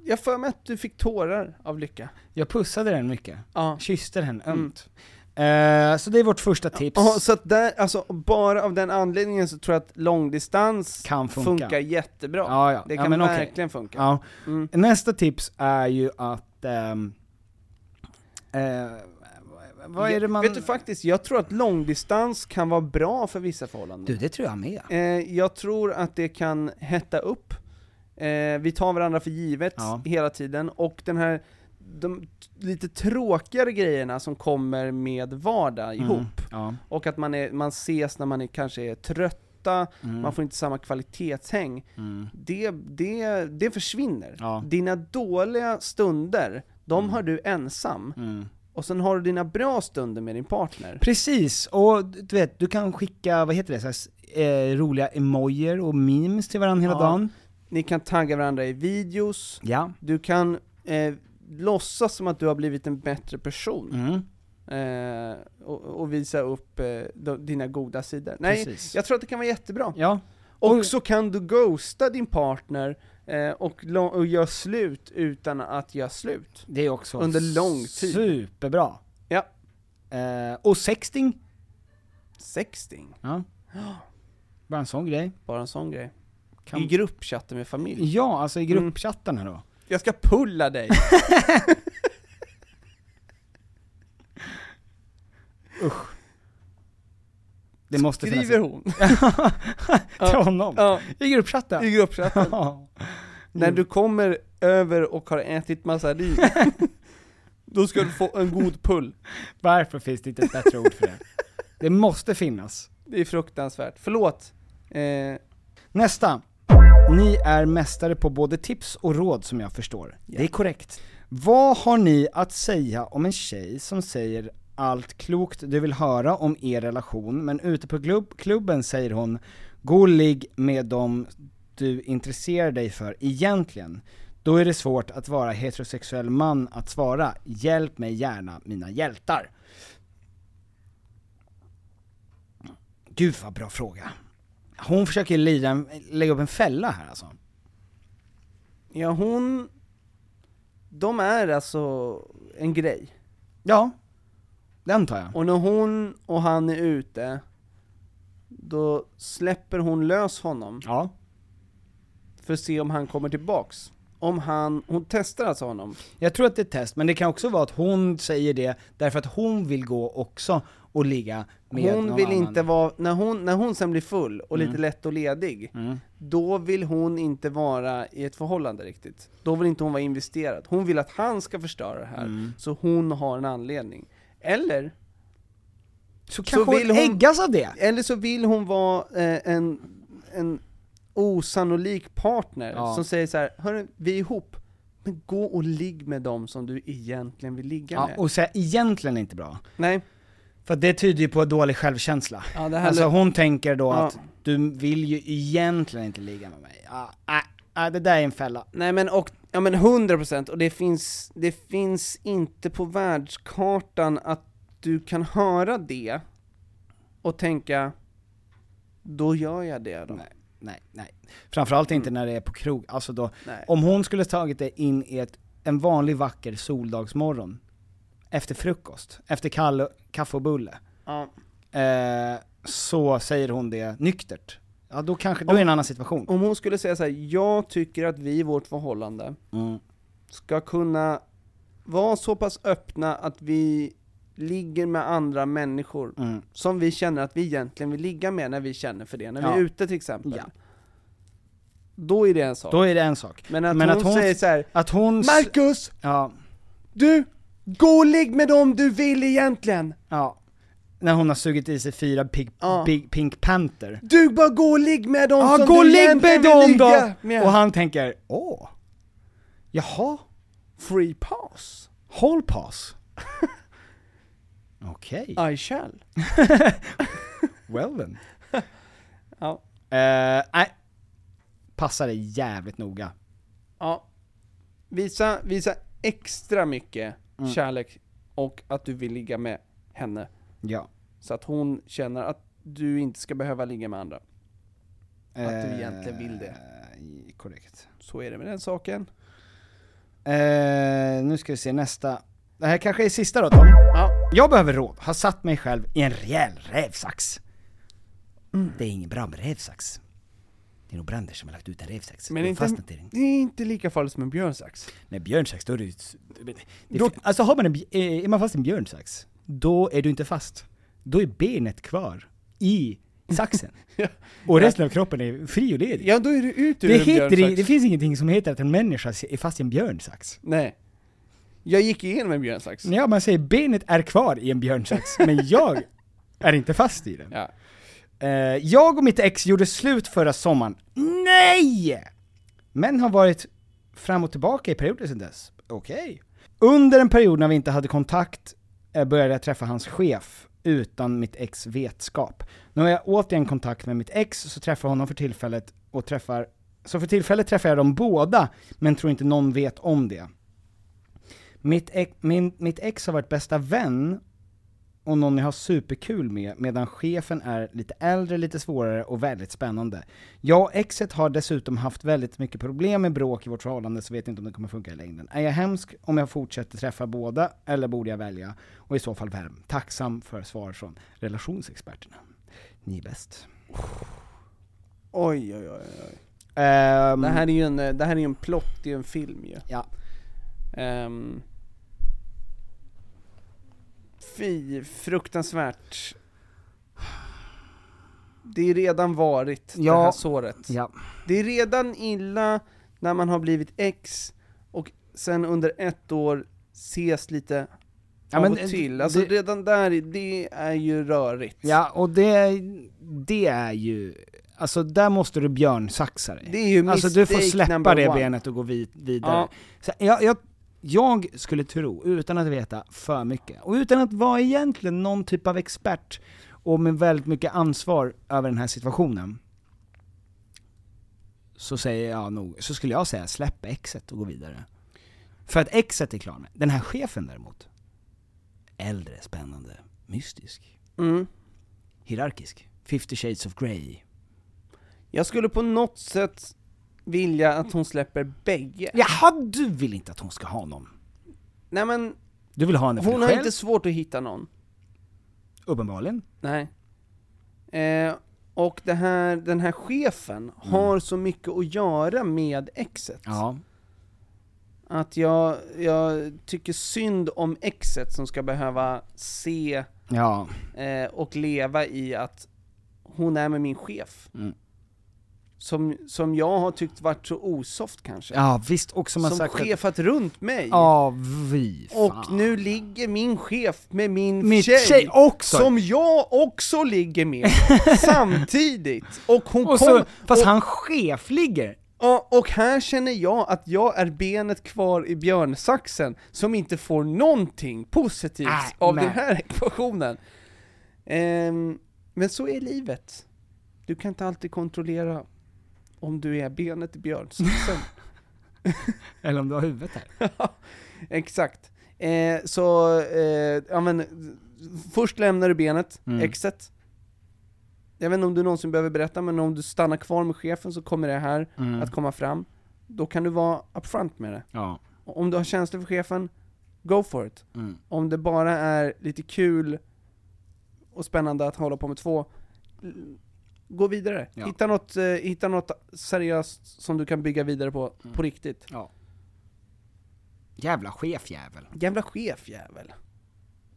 Speaker 5: Jag för mig att du fick tårar av lycka.
Speaker 4: Jag pussade den mycket.
Speaker 5: Ja.
Speaker 4: Kysste den ömt. Eh, så det är vårt första tips.
Speaker 5: Ja, så att där, alltså bara av den anledningen så tror jag att långdistans
Speaker 4: Kan funka.
Speaker 5: funkar jättebra.
Speaker 4: Ja, ja.
Speaker 5: Det
Speaker 4: Ja,
Speaker 5: kan
Speaker 4: okej.
Speaker 5: verkligen funka.
Speaker 4: Ja.
Speaker 5: Mm.
Speaker 4: Nästa tips är ju att... ehm, eh, vad är det man...
Speaker 5: Vet du faktiskt, jag tror att långdistans kan vara bra för vissa förhållanden.
Speaker 4: Du, det tror jag med.
Speaker 5: Eh, jag tror att det kan hetta upp, eh, vi tar varandra för givet
Speaker 4: Ja.
Speaker 5: hela tiden, och den här, de lite tråkigare grejerna som kommer med vardag ihop,
Speaker 4: Mm, ja.
Speaker 5: och att man, är, man ses när man är, kanske är trötta,
Speaker 4: Mm.
Speaker 5: man får inte samma kvalitetshäng,
Speaker 4: Mm.
Speaker 5: det, det, det försvinner.
Speaker 4: Ja.
Speaker 5: Dina dåliga stunder, de har du ensam,
Speaker 4: Mm.
Speaker 5: Och sen har du dina bra stunder med din partner.
Speaker 4: Precis, och du vet, du kan skicka, vad heter det, så här, eh, roliga emojier och memes till varandra hela
Speaker 5: Ja.
Speaker 4: dagen.
Speaker 5: Ni kan tagga varandra i videos,
Speaker 4: Ja.
Speaker 5: du kan eh, låtsas som att du har blivit en bättre person.
Speaker 4: Mm.
Speaker 5: Eh, och, och visa upp eh, dina goda sidor. Nej,
Speaker 4: Precis.
Speaker 5: jag tror att det kan vara jättebra.
Speaker 4: Ja.
Speaker 5: Och så kan du ghosta din partner eh, och, och göra slut utan att göra slut.
Speaker 4: Det är också
Speaker 5: Under lång tid.
Speaker 4: Superbra.
Speaker 5: Ja.
Speaker 4: Eh, och sexting.
Speaker 5: Sexting.
Speaker 4: Ja. Bara en sån grej.
Speaker 5: Bara en sån grej.
Speaker 4: Kan-
Speaker 5: I gruppchatten med familj.
Speaker 4: Ja, alltså i
Speaker 5: Mm.
Speaker 4: gruppchattarna då.
Speaker 5: Jag ska pulla dig!
Speaker 4: Det måste
Speaker 5: Skriver hon.
Speaker 4: Till honom?
Speaker 5: Ja.
Speaker 4: I gruppchatten?
Speaker 5: I gruppchatten.
Speaker 4: Ja.
Speaker 5: När du kommer över och har ätit massa ris, då ska du få en god pull.
Speaker 4: Varför finns det inte ett bättre ord för det? Det måste finnas.
Speaker 5: Det är fruktansvärt. Förlåt. Eh,
Speaker 4: Nästa. Ni är mästare på både tips och råd som jag förstår. Det är korrekt. Vad har ni att säga om en tjej som säger allt klokt du vill höra om er relation, men ute på klubb, klubben säger hon Gå och ligg med dem du intresserar dig för egentligen. Då är det svårt att vara heterosexuell man att svara Hjälp mig gärna mina hjältar. Gud vad bra fråga. Hon försöker lira en, lägga upp en fälla här alltså.
Speaker 5: ja, hon... De är alltså en grej.
Speaker 4: Ja, det antar jag.
Speaker 5: Och när hon och han är ute, då släpper hon lös honom.
Speaker 4: Ja.
Speaker 5: För att se om han kommer tillbaks. Om han, hon testar alltså honom.
Speaker 4: Jag tror att det är ett test, men det kan också vara att hon säger det därför att hon vill gå också och ligga med
Speaker 5: Hon
Speaker 4: någon
Speaker 5: vill
Speaker 4: annan.
Speaker 5: inte vara, när hon, när hon sen blir full och lite
Speaker 4: Mm.
Speaker 5: lätt och ledig,
Speaker 4: Mm.
Speaker 5: då vill hon inte vara i ett förhållande riktigt. Då vill inte hon vara investerad. Hon vill att han ska förstöra det här,
Speaker 4: Mm.
Speaker 5: så hon har en anledning. Eller
Speaker 4: Så kanske hon äggas av det.
Speaker 5: Eller så vill hon vara eh, en, en osannolik partner
Speaker 4: Ja.
Speaker 5: som säger så här: hörru, vi är ihop, men gå och ligg med dem som du egentligen vill ligga
Speaker 4: Ja,
Speaker 5: med.
Speaker 4: och säga egentligen inte bra.
Speaker 5: Nej.
Speaker 4: För det tyder ju på dålig självkänsla.
Speaker 5: Ja,
Speaker 4: alltså hon tänker då
Speaker 5: Ja.
Speaker 4: att du vill ju egentligen inte ligga med mig. Ja, äh, det där är en fälla.
Speaker 5: Nej men och, ja men 100% och det finns, det finns inte på världskartan att du kan höra det och tänka, då gör jag det då.
Speaker 4: Nej, nej, nej. Framförallt inte när det är på krog. Alltså då,
Speaker 5: Nej.
Speaker 4: om hon skulle tagit det in i ett, en vanlig vacker soldagsmorgon, efter frukost, efter kall, kaffe och bulle,
Speaker 5: Ja.
Speaker 4: eh, så säger hon det nyktert. Ja då kanske, då är det en annan situation.
Speaker 5: Om hon skulle säga så här: jag tycker att vi i vårt förhållande
Speaker 4: Mm.
Speaker 5: ska kunna vara så pass öppna att vi ligger med andra människor
Speaker 4: Mm.
Speaker 5: som vi känner att vi egentligen vill ligga med när vi känner för det, när vi
Speaker 4: Ja.
Speaker 5: är ute till exempel.
Speaker 4: Ja.
Speaker 5: Då är det en sak.
Speaker 4: Då är det en sak.
Speaker 5: Men att
Speaker 4: Men
Speaker 5: hon,
Speaker 4: att hon-
Speaker 5: säger så här:
Speaker 4: Att hon...
Speaker 5: Marcus!
Speaker 4: Ja,
Speaker 5: Du! Gå och ligg med dem du vill egentligen!
Speaker 4: ja. När hon har sugit i sig fyra pig,
Speaker 5: Ja.
Speaker 4: big, Pink Panther.
Speaker 5: Du bara gå och ligg med dem
Speaker 4: Ja,
Speaker 5: som
Speaker 4: gå och ligg med dem då!
Speaker 5: med!
Speaker 4: Och han tänker, åh, jaha,
Speaker 5: Free pass.
Speaker 4: håll pass. Okej,
Speaker 5: I shall.
Speaker 4: well then.
Speaker 5: Ja.
Speaker 4: Eh, nej, passa dig jävligt noga.
Speaker 5: Ja. Visa, visa extra mycket
Speaker 4: Mm.
Speaker 5: kärlek och att du vill ligga med henne.
Speaker 4: Ja.
Speaker 5: Så att hon känner att du inte ska behöva ligga med andra. Att du egentligen vill det.
Speaker 4: Eh, Korrekt.
Speaker 5: Så är det med den saken.
Speaker 4: Eh, nu ska vi se nästa. Det här kanske är sista då Tom.
Speaker 5: Ja.
Speaker 4: Jag behöver råd, har satt mig själv i en rejäl rävsax. Det är ingen bra med rävsax. Det är nog Brander som har lagt ut en rävsax.
Speaker 5: Men inte,
Speaker 4: fastnat i den.
Speaker 5: det är inte lika farligt som en björnsax.
Speaker 4: Nej björnsax, då är det det är- Alltså har man en, eh, är man fast i en björnsax, då är du inte fast. Då är benet kvar i saxen. Och resten av kroppen är fri och ledig.
Speaker 5: Ja, då är du ut ur
Speaker 4: det,
Speaker 5: en
Speaker 4: heter,
Speaker 5: björnsax.
Speaker 4: det finns ingenting som heter att en människa är fast i en björnsax.
Speaker 5: Nej. Jag gick igenom en björnsax.
Speaker 4: Ja, man säger benet är kvar i en björnsax, men jag är inte fast i den.
Speaker 5: Ja.
Speaker 4: Eh, jag och mitt ex gjorde slut förra sommaren. Nej! Men har varit fram och tillbaka i perioder sedan dess. Okej. Under en period när vi inte hade kontakt Eh, började jag träffa hans chef utan mitt ex vetskap. Nu har jag återigen kontakt med mitt ex, så träffar jag honom för tillfället och träffar... Så för tillfället träffar jag dem båda, men tror inte någon vet om det. Mitt ex, min, mitt ex har varit bästa vän och någon jag har superkul med, medan chefen är lite äldre, lite svårare och väldigt spännande. Jag och exet har dessutom haft väldigt mycket problem med bråk i vårt förhållande, så vet inte om det kommer funka i längden. Är jag hemsk om jag fortsätter träffa båda, eller borde jag välja? Och i så fall vem? Tacksam för svar från relationsexperterna. Ni är bäst.
Speaker 5: Oj, oj, oj, oj.
Speaker 4: Ehm,
Speaker 5: det här är ju en, det här är en plott, ju en film ju.
Speaker 4: Ja.
Speaker 5: Um, fy, fruktansvärt. Det är redan varit det
Speaker 4: Ja.
Speaker 5: här såret.
Speaker 4: Ja.
Speaker 5: Det är redan illa när man har blivit ex och sen under ett år ses lite
Speaker 4: Ja,
Speaker 5: av
Speaker 4: men
Speaker 5: och
Speaker 4: det-
Speaker 5: till. Alltså
Speaker 4: det-
Speaker 5: redan där, det är ju rörigt.
Speaker 4: Ja, och det, det är ju, alltså där måste du björnsaxa dig.
Speaker 5: Det är ju
Speaker 4: Alltså du får släppa det
Speaker 5: one.
Speaker 4: benet och gå vid, vidare.
Speaker 5: Ja.
Speaker 4: Så jag, jag, jag skulle tro, utan att veta för mycket, och utan att vara egentligen någon typ av expert, och med väldigt mycket ansvar över den här situationen, så säger jag nog, så skulle jag säga släpp exet och gå vidare. För att exet är klar med. Den här chefen däremot, äldre, spännande, mystisk.
Speaker 5: Mm.
Speaker 4: Hierarkisk. 50 shades of Grey.
Speaker 5: Jag skulle på något sätt vilja att hon släpper bägge.
Speaker 4: Jaha, du vill inte att hon ska ha någon?
Speaker 5: Nej men,
Speaker 4: Du vill ha henne för
Speaker 5: hon
Speaker 4: dig
Speaker 5: har
Speaker 4: själv?
Speaker 5: inte svårt att hitta någon.
Speaker 4: Uppenbarligen.
Speaker 5: Nej. Eh, och det här, den här chefen har så mycket att göra med exet.
Speaker 4: Ja.
Speaker 5: Att jag, jag tycker synd om exet som ska behöva se
Speaker 4: Ja.
Speaker 5: eh, och leva i att hon är med min chef.
Speaker 4: Mm.
Speaker 5: Som, som jag har tyckt varit så osoft kanske.
Speaker 4: Ja, visst, och som har
Speaker 5: som
Speaker 4: sagt att-
Speaker 5: chefat runt mig.
Speaker 4: Ja, vi fan.
Speaker 5: Och nu ligger min chef med min
Speaker 4: Mitt
Speaker 5: tjej,
Speaker 4: tjej också.
Speaker 5: som jag också ligger med, samtidigt. Och hon
Speaker 4: Och så,
Speaker 5: kom,
Speaker 4: fast
Speaker 5: och,
Speaker 4: han chef ligger.
Speaker 5: och, och här känner jag att jag är benet kvar i björnsaxen, som inte får någonting positivt
Speaker 4: Äh,
Speaker 5: av
Speaker 4: nej.
Speaker 5: den här ekvationen. Ehm, men så är livet. Du kan inte alltid kontrollera om du är benet i björnsaxen.
Speaker 4: Eller om du har huvudet här.
Speaker 5: Exakt. Eh, så, eh, ja men, först lämnar du benet,
Speaker 4: Mm.
Speaker 5: exet. Jag vet inte om du någonsin behöver berätta, men om du stannar kvar med chefen så kommer det här
Speaker 4: Mm.
Speaker 5: att komma fram. Då kan du vara upfront med det.
Speaker 4: Ja.
Speaker 5: Om du har känslor för chefen, go for it.
Speaker 4: Mm.
Speaker 5: Om det bara är lite kul och spännande att hålla på med två, gå vidare.
Speaker 4: Ja.
Speaker 5: Hitta, något, eh, hitta något seriöst som du kan bygga vidare på, på riktigt.
Speaker 4: Ja. Jävla chefjävel.
Speaker 5: Jävla chefjävel.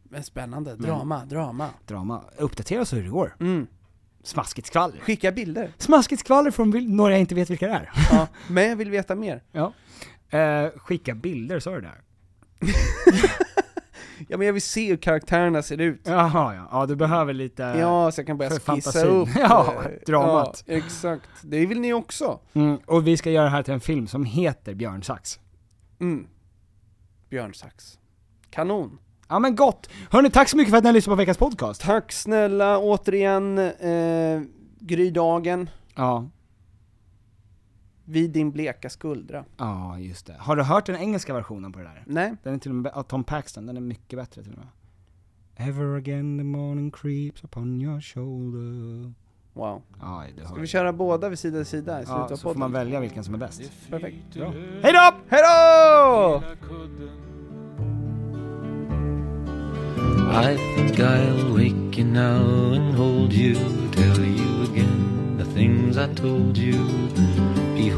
Speaker 5: Men spännande, drama, drama.
Speaker 4: Drama. Uppdatera oss hur det går.
Speaker 5: Mm.
Speaker 4: Smaskigt skvaller.
Speaker 5: Skicka bilder.
Speaker 4: Smaskigt skvaller från några jag inte vet vilka det är.
Speaker 5: Ja, men jag vill veta mer.
Speaker 4: Ja. Eh, skicka bilder, sa du där?
Speaker 5: Ja men jag vill se hur karaktärerna ser ut.
Speaker 4: Jaha, ja. Ja, du behöver lite...
Speaker 5: Ja, så jag kan börja skissa
Speaker 4: fantasin.
Speaker 5: upp.
Speaker 4: Ja,
Speaker 5: eh,
Speaker 4: dramat.
Speaker 5: Ja, exakt. Det vill ni också.
Speaker 4: Mm, och vi ska göra det här till en film som heter Björnsax.
Speaker 5: Mm. Björnsax. Kanon.
Speaker 4: Ja men gott! Hörni, tack så mycket för att ni har lyssnat på veckans podcast.
Speaker 5: Tack snälla, återigen, eh, Grydagen.
Speaker 4: Ja.
Speaker 5: Vid din bleka skuldra.
Speaker 8: Ja, just det. Har du hört den engelska versionen på det där?
Speaker 5: Nej.
Speaker 8: Den är till och med, av Tom Paxton, den är mycket bättre till och med. Ever again the morning creeps upon your shoulder.
Speaker 5: Wow.
Speaker 8: Ja, det
Speaker 5: Ska vi köra båda vid sida vid sida i slutet
Speaker 8: Ja,
Speaker 5: av
Speaker 8: så får
Speaker 5: podden?
Speaker 8: man välja vilken som är bäst.
Speaker 5: Perfekt.
Speaker 8: Bra. Hej då!
Speaker 5: Hej då!
Speaker 9: I think I'll wake you now and hold you, tell you again the things I told you.